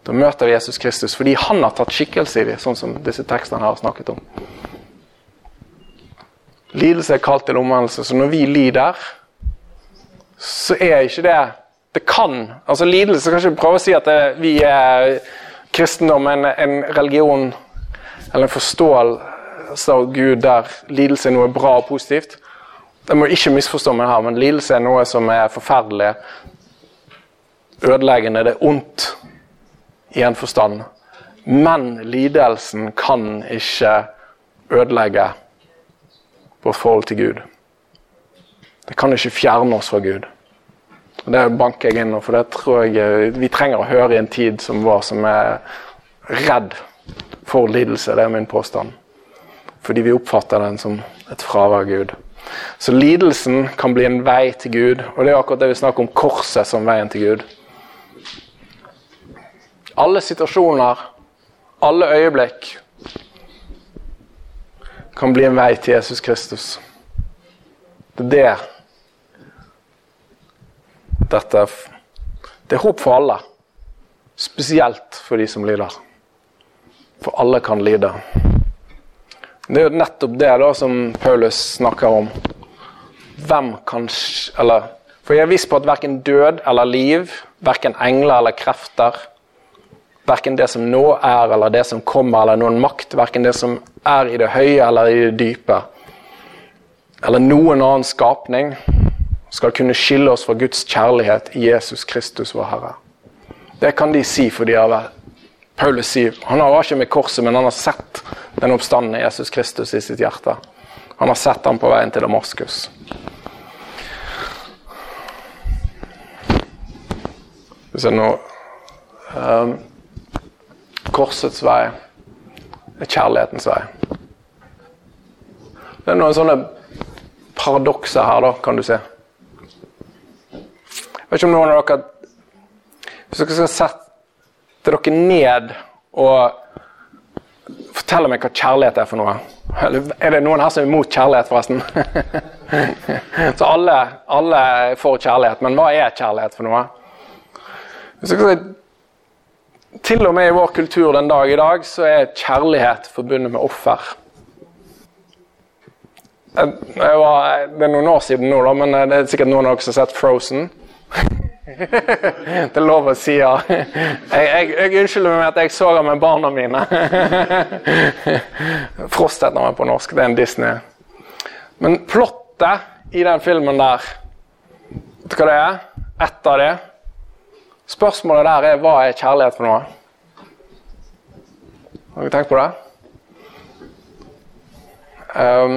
Da møter vi Jesus Kristus fordi han har tatt skikkelse i dem, sånn som disse tekstene har snakket om. Lidelse er kalt til omvendelse, så når vi lider, så er ikke det Det kan altså Lidelse kan ikke prøve å si at det, vi er kristendom, en, en religion eller en forståelse av Gud der lidelse er noe bra og positivt. Jeg må ikke misforstå meg her, men lidelse er noe som er forferdelig, ødeleggende, det er ondt i en forstand. Men lidelsen kan ikke ødelegge vårt forhold til Gud. Det kan ikke fjerne oss fra Gud. Og Det banker jeg inn nå, for det tror jeg vi trenger å høre i en tid som vår, som er redd for lidelse. Det er min påstand. Fordi vi oppfatter den som et fravær av Gud. Så lidelsen kan bli en vei til Gud, og det er akkurat det vi snakker om korset som veien til Gud. Alle situasjoner, alle øyeblikk kan bli en vei til Jesus Kristus. Det er det dette Det er håp for alle. Spesielt for de som lider. For alle kan lide. Det er jo nettopp det da som Paulus snakker om. Hvem kan Eller For jeg er viss på at verken død eller liv, verken engler eller krefter, Verken det som nå er, eller det som kommer, eller noen makt. Verken det som er i det høye eller i det dype. Eller noen annen skapning skal kunne skille oss fra Guds kjærlighet i Jesus Kristus, vår Herre. Det kan de si, for de har vært Paulus sier han har ikke med korset, men han har sett den oppstandende Jesus Kristus i sitt hjerte. Han har sett ham på veien til Damaskus. Hvis jeg nå um, Korsets vei er kjærlighetens vei. Det er noen sånne paradokser her, da, kan du se. Jeg vet ikke om noen av dere Hvis dere skal sette dere ned og fortelle meg hva kjærlighet er for noe Er det noen her som er imot kjærlighet, forresten? Så alle, alle får kjærlighet, men hva er kjærlighet for noe? Til og med i vår kultur den dag i dag så er kjærlighet forbundet med offer. Var, det er noen år siden nå, da, men det er sikkert noen av dere som har sett Frozen. Det er lov å si ja. Jeg, jeg, jeg unnskylder meg med at jeg så den med barna mine. Frost heter den på norsk. Det er en Disney. Men plottet i den filmen der Vet du hva det er? Ett av det. Spørsmålet der er hva er kjærlighet for noe? Har dere tenkt på det? Um,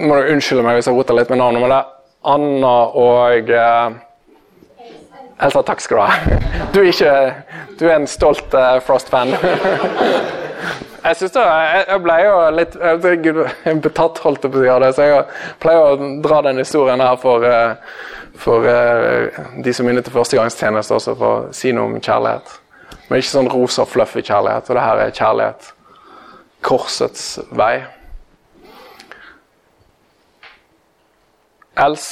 må du unnskylde meg hvis jeg roter litt med navnet, men det er Anna og uh, Elsa, takk skal du ha. Du er, ikke, du er en stolt uh, Frost-fan. jeg synes da jeg, ble jo litt jeg betatt, holdt jeg på å si, det, så jeg pleier å dra den historien her for, uh, for de som er inne til førstegangstjeneste, også for å si noe om kjærlighet. Men ikke sånn rosa, fluffy kjærlighet. Og det her er kjærlighet. Korsets vei. Els,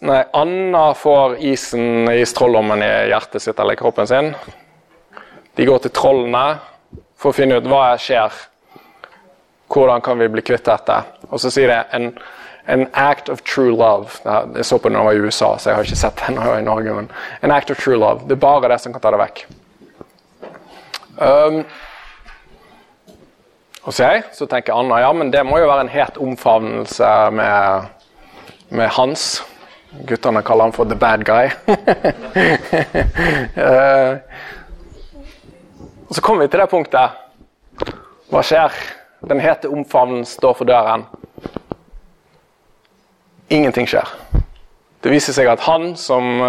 nei, Anna får isen i trolldommen i hjertet sitt eller kroppen sin. De går til trollene for å finne ut hva som skjer. Hvordan kan vi bli kvitt dette? Og så sier det en, en act of true love. Jeg så på det da jeg var i USA, så jeg har ikke sett var i Norge. men En act of true love. Det er bare det som kan ta det vekk. Um, hos jeg så tenker Anna ja, men det må jo være en het omfavnelse med, med Hans. Guttene kaller han for the bad guy. uh, og så kommer vi til det punktet. Hva skjer? Den hete omfavnen står for døren. Ingenting skjer. Det viser seg at han som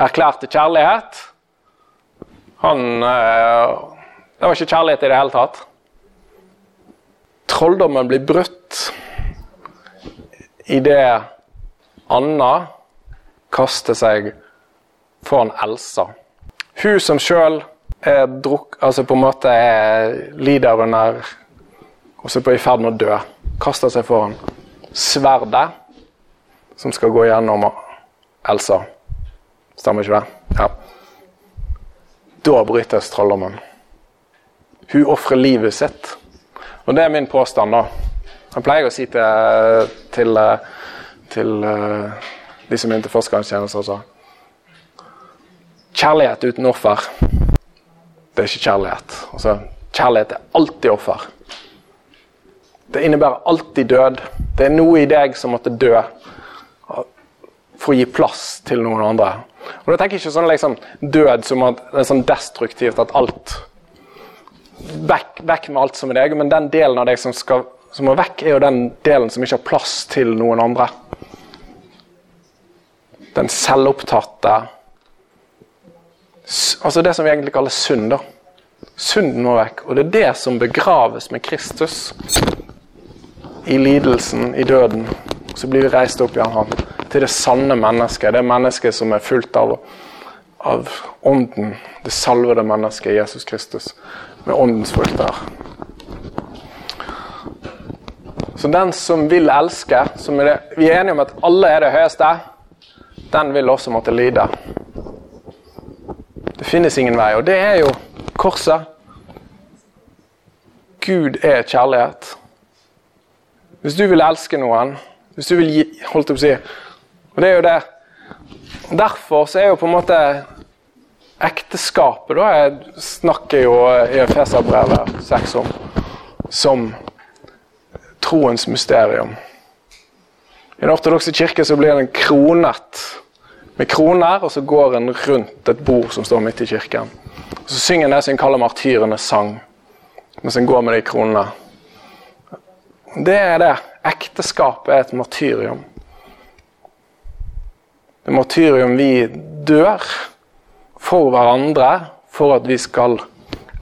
erklærte kjærlighet, han uh, det var ikke kjærlighet i det hele tatt. Trolldommen blir brutt idet Anna kaster seg foran Elsa. Hun som sjøl er druk, altså på en måte er lider under Også på i ferd med å dø. Kaster seg foran sverdet som skal gå gjennom Elsa. Stemmer ikke det? Ja. Da brytes trolldommen. Hun ofrer livet sitt. Og det er min påstand, da. Jeg pleier å si til, til, til uh, de som begynte førstegangstjeneste sa Kjærlighet uten offer, det er ikke kjærlighet. Altså, kjærlighet er alltid offer. Det innebærer alltid død. Det er noe i deg som måtte dø for å gi plass til noen andre. Og da tenker jeg ikke sånn liksom, død som at det er sånn destruktivt at alt vekk, vekk, med alt som er deg, men den delen av deg som, skal, som må vekk, er jo den delen som ikke har plass til noen andre. Den selvopptatte Altså det som vi egentlig kaller synd. da. Synden må vekk. Og det er det som begraves med Kristus. I lidelsen, i døden. Så blir vi reist opp igjen han, til det sanne mennesket. Det mennesket som er fullt av, av ånden. Det salvede mennesket Jesus Kristus med åndens frukter. Så den som vil elske, som er det, vi er enige om at alle er det høyeste, den vil også måtte lide. Det finnes ingen vei, og det er jo korset. Gud er kjærlighet. Hvis du vil elske noen, hvis du vil gi Holdt på å si Og det er jo det. Derfor så er jo på en måte Ekteskapet da, jeg snakker jo i Efeserbrevet 6 om som troens mysterium. I Den ortodokse kirke så blir den kronet med kroner, og så går en rundt et bord som står midt i kirken. Og Så synger en det som en kaller martyrenes sang, mens en går med de kronene. Det er det. Ekteskapet er et martyrium. Det er martyrium vi dør for hverandre for at vi skal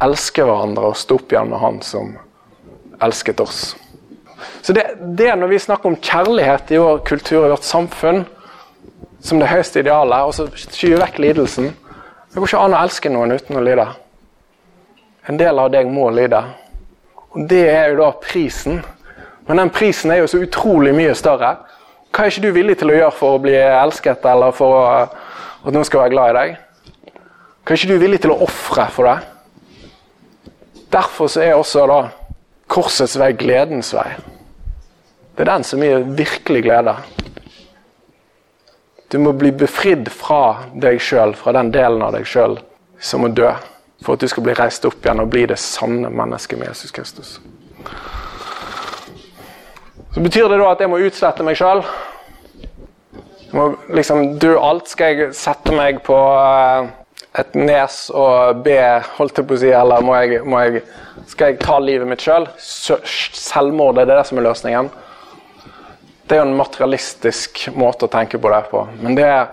elske hverandre og stå opp igjen med Han som elsket oss. Så det, det Når vi snakker om kjærlighet i vår kultur og vårt samfunn som det høyeste idealet, og så skyver vekk lidelsen Det går ikke an å elske noen uten å lide. En del av deg må lide. Og Det er jo da prisen. Men den prisen er jo så utrolig mye større. Hva er ikke du villig til å gjøre for å bli elsket, eller for at noen skal være glad i deg? Hva er ikke du villig til å ofre for det? Derfor så er også da korsets vei gledens vei. Det er den som gir virkelig glede. Du må bli befridd fra deg sjøl, fra den delen av deg sjøl som må dø, for at du skal bli reist opp igjen og bli det sanne mennesket med Jesus Kristus. Så Betyr det da at jeg må utslette meg sjøl? Må liksom dø alt? Skal jeg sette meg på eh, et nes og be, holdt jeg på å si, eller må jeg, må jeg, skal jeg ta livet mitt sjøl? Selvmord, er det det som er løsningen? Det er jo en materialistisk måte å tenke på det på. Men det er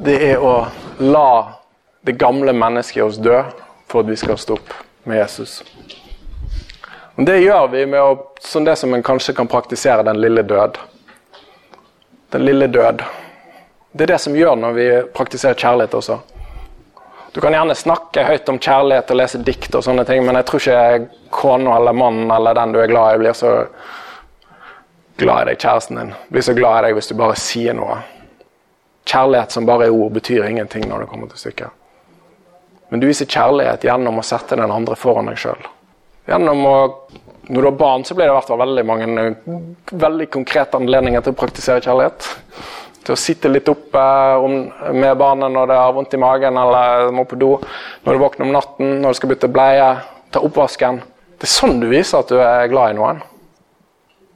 Det er å la det gamle mennesket i oss dø for at vi skal stå opp med Jesus. Og Det gjør vi med å, som det som en kanskje kan praktisere den lille død. Den lille død. Det er det som gjør når vi praktiserer kjærlighet også. Du kan gjerne snakke høyt om kjærlighet og lese dikt, og sånne ting, men jeg tror ikke kona eller mannen eller den du er glad i, blir så glad i deg, kjæresten din. Blir så glad i deg hvis du bare sier noe. Kjærlighet som bare er ord, betyr ingenting når det kommer til stykket. Men du viser kjærlighet gjennom å sette den andre foran deg sjøl. Gjennom å Når du har barn, så blir det i hvert fall veldig mange veldig konkrete anledninger til å praktisere kjærlighet til å sitte litt oppe med barnet når det har vondt i magen eller må på do, når du våkner om natten, når du skal bytte bleie, ta oppvasken. Det er sånn du viser at du er glad i noen.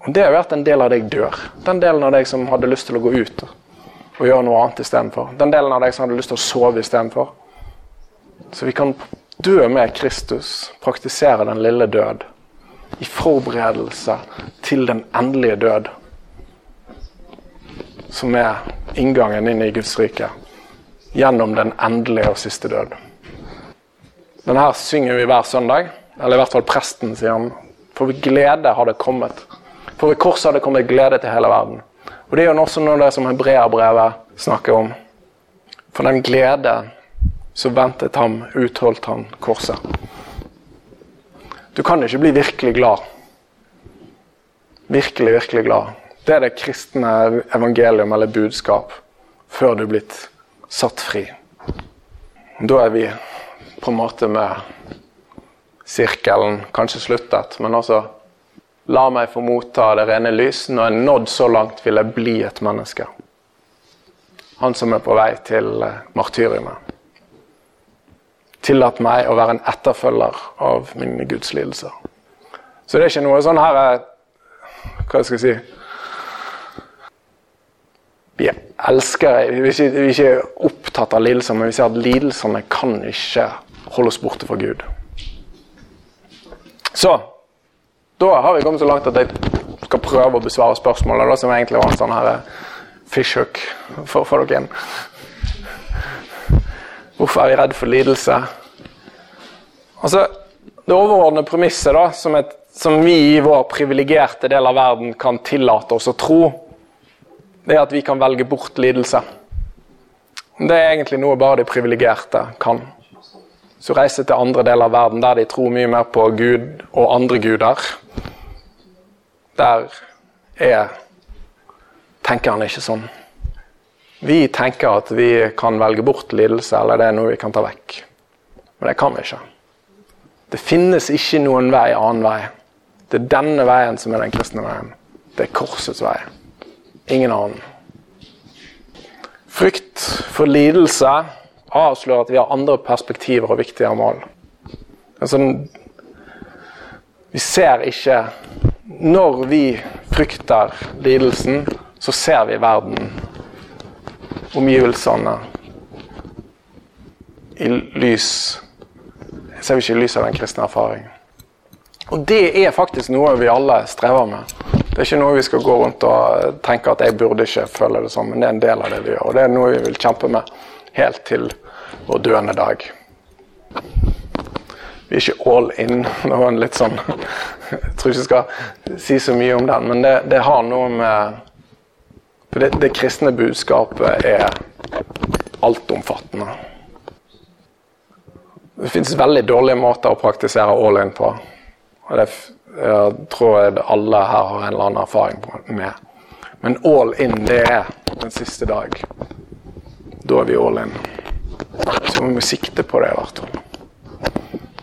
Og Det har vært en del av deg dør. Den delen av deg som hadde lyst til å gå ut og gjøre noe annet istedenfor. Den delen av deg som hadde lyst til å sove istedenfor. Så vi kan dø med Kristus, praktisere den lille død, i forberedelse til den endelige død som er inngangen inn i Guds rike. Gjennom den endelige og siste død. Den her synger vi hver søndag. Eller i hvert fall presten, sier han. For ved glede har det kommet. For ved korset har det kommet glede til hele verden. Og Det er jo også noe av det som hebreerbrevet snakker om. For den glede som ventet ham, utholdt han korset. Du kan ikke bli virkelig glad. Virkelig, virkelig glad det er det kristne evangelium eller budskap før du er blitt satt fri. Da er vi på en måte med sirkelen kanskje sluttet, men også La meg få motta det rene lys. Når jeg nådd så langt, vil jeg bli et menneske. Han som er på vei til martyriet. martyriumet. Tillat meg å være en etterfølger av mine gudslidelser. Så det er ikke noe sånn her eh, Hva skal jeg si vi elsker Vi er ikke, er opptatt av lidelser, men vi ser at lidelsene kan ikke holde oss borte fra Gud. Så da har vi kommet så langt at jeg skal prøve å besvare spørsmålet, da, som egentlig var en sånn her eh, fishhook for få dere. Hvorfor er vi redd for lidelse? Altså, Det overordnede premisset da, som, et, som vi i vår privilegerte del av verden kan tillate oss å tro, det er at vi kan velge bort lidelse. Det er egentlig noe bare de privilegerte kan. Så reise til andre deler av verden der de tror mye mer på Gud og andre guder. Der er tenker han ikke sånn. Vi tenker at vi kan velge bort lidelse, eller det er noe vi kan ta vekk. Men det kan vi ikke. Det finnes ikke noen vei annen vei. Det er denne veien som er den kristne veien. Det er korsets vei. Ingen annen. Frykt for lidelse avslører at vi har andre perspektiver og viktigere mål. Altså, vi ser ikke Når vi frykter lidelsen, så ser vi verden, omgivelsene, i lys Ser vi ikke i lys av den kristne erfaringen. Og det er faktisk noe vi alle strever med. Det er ikke noe vi skal gå rundt og tenke at jeg burde ikke føle det sånn, men det er en del av det vi gjør. Og det er noe vi vil kjempe med helt til vår døende dag. Vi er ikke all in. Det var en litt sånn Jeg tror ikke jeg skal si så mye om den, men det, det har noe med For det, det kristne budskapet er altomfattende. Det fins veldig dårlige måter å praktisere all in på. Og det jeg tror jeg alle her har en eller annen erfaring med. Men all in, det er den siste dag. da er vi all in. Så vi må sikte på det, i hvert fall.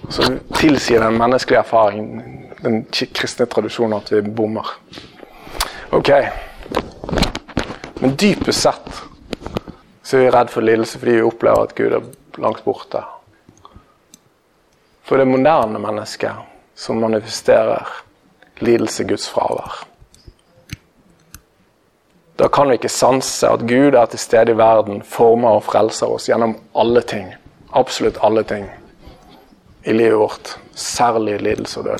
Så tilsier den menneskelige erfaringen, den kristne tradisjonen, at vi bommer. Ok. Men dypest sett så er vi redd for lidelse fordi vi opplever at Gud er langt borte. For det moderne mennesket som manifesterer lidelse, Guds fravær. Da kan vi ikke sanse at Gud er til stede i verden, former og frelser oss gjennom alle ting. Absolutt alle ting i livet vårt. Særlig lidelse og død.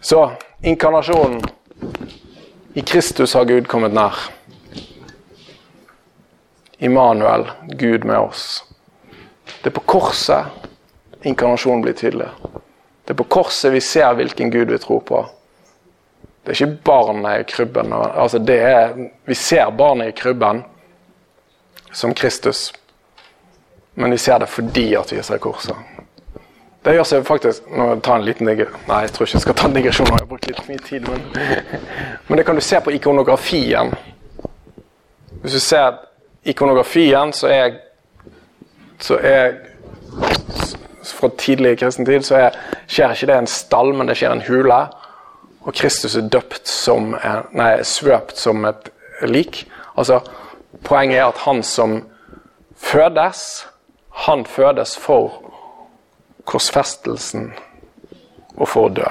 Så inkarnasjonen. I Kristus har Gud kommet nær. Immanuel, Gud med oss. Det er på korset inkarnasjonen blir tydelig. Det er på korset vi ser hvilken Gud vi tror på. Det er ikke barnet i krybben. Altså er, vi ser barnet i krybben som Kristus, men vi ser det fordi at vi ser korset. Det gjør seg faktisk Nå ta en liten digger... Nei, jeg tror ikke jeg skal ta en digresjon. Jeg har brukt litt mye tid, men, men det kan du se på ikonografien. Hvis du ser ikonografien, så er, så er Fra tidlig kristen tid så er, skjer ikke det en stall, men det skjer en hule og Kristus er døpt som nei, svøpt som et lik. Altså, Poenget er at han som fødes, han fødes for korsfestelsen og for å dø.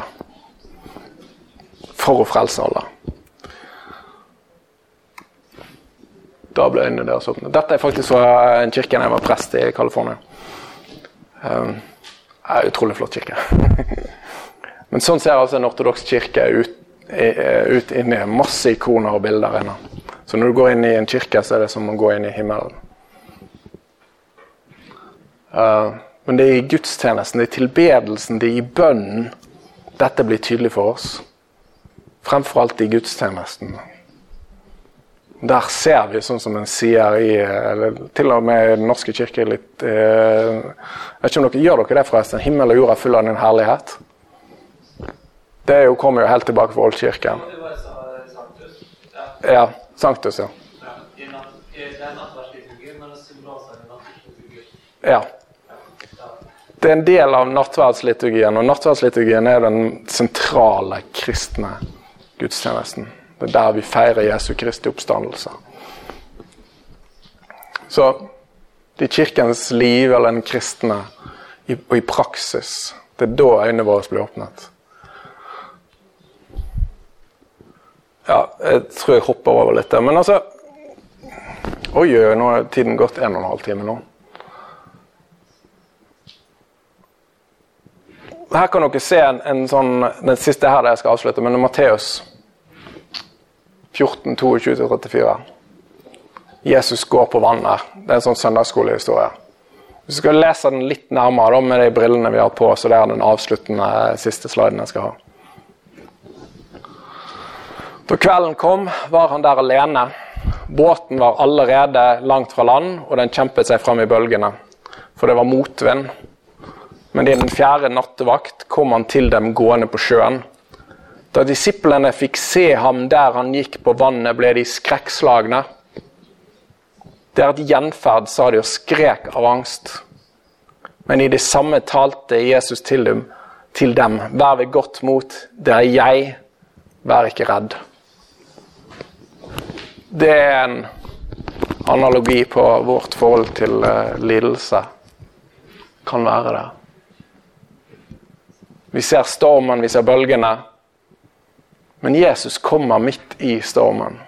For å frelse alle. Da ble øynene deres åpne. Dette er faktisk fra en kirke jeg var prest i California. Um, er utrolig flott kirke. Men sånn ser altså en ortodoks kirke ut, ut inni masse ikoner og bilder ennå. Så når du går inn i en kirke, så er det som å gå inn i himmelen. Uh, men det er i gudstjenesten, det er i tilbedelsen, det er i bønnen dette blir tydelig for oss. Fremfor alt i gudstjenesten. Der ser vi, sånn som en sier i eller Til og med i Den norske kirke litt eh, Jeg vet ikke om dere Gjør dere det, forresten? Himmel og jord er full av din herlighet. Det jo, kommer jo helt tilbake fra Oldkirken. Ja, Sanktus, ja. Ja. Det er en del av nattverdsliturgien, og nattverdsliturgien er den sentrale kristne gudstjenesten. Det er der vi feirer Jesu Kristi oppstandelse. Så i kirkens liv, eller den kristne, og i praksis, det er da øynene våre blir åpnet. Ja, jeg tror jeg hopper over litt der. Men altså Oi, nå har tiden gått en og en halv time nå. Her kan dere se en, en sånn Den siste her der jeg skal avslutte, men det er Matteus 14, 22-34. Jesus går på vannet. Det er en sånn søndagsskolehistorie. Du skal lese den litt nærmere da, med de brillene vi har på, så det er den avsluttende siste sliden jeg skal ha. Da kvelden kom, var han der alene. Båten var allerede langt fra land, og den kjempet seg fram i bølgene, for det var motvind. Men i den fjerde nattevakt kom han til dem gående på sjøen. Da disiplene fikk se ham der han gikk på vannet, ble de skrekkslagne. Det er et gjenferd, sa de og skrek av angst. Men i det samme talte Jesus til dem, til dem. Vær ved godt mot, det er jeg, vær ikke redd. Det er en analogi på vårt forhold til uh, lidelse. Kan være det. Vi ser stormen, vi ser bølgene. Men Jesus kommer midt i stormen.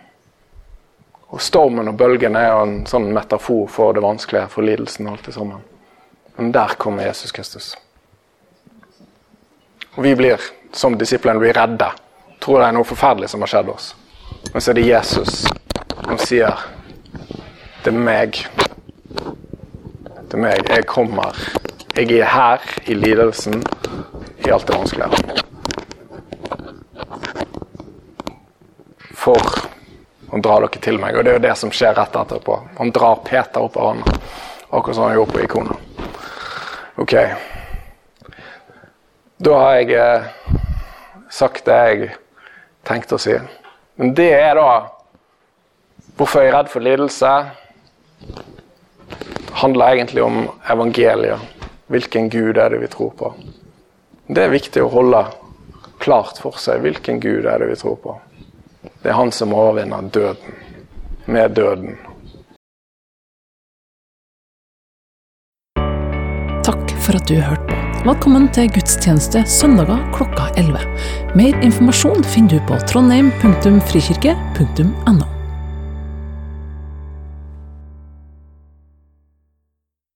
Og Stormen og bølgen er jo en sånn metafor for det vanskelige, for lidelsen og alt det sammen. Men der kommer Jesus Kristus. Og vi blir, som disiplene, blir redde. Tror det er noe forferdelig som har skjedd oss. Men så er det Jesus som sier Det er meg. Det er meg. Jeg kommer. Jeg er her i lidelsen, i alt det vanskelige. For å dra dere til meg. Og det er jo det som skjer rett etterpå. Han drar Peter opp av hånda, akkurat som han gjorde på ikonet. Ok. Da har jeg eh, sagt det jeg tenkte å si. Men det er da Hvorfor er jeg redd for lidelse? Det handler egentlig om evangeliet. Hvilken Gud er det vi tror på? Det er viktig å holde klart for seg hvilken Gud er det vi tror på. Det er han som overvinner døden med døden.
Takk for at du hørte på. Velkommen til gudstjeneste søndager klokka 11. Mer informasjon finner du på trondheim.frikirke.no.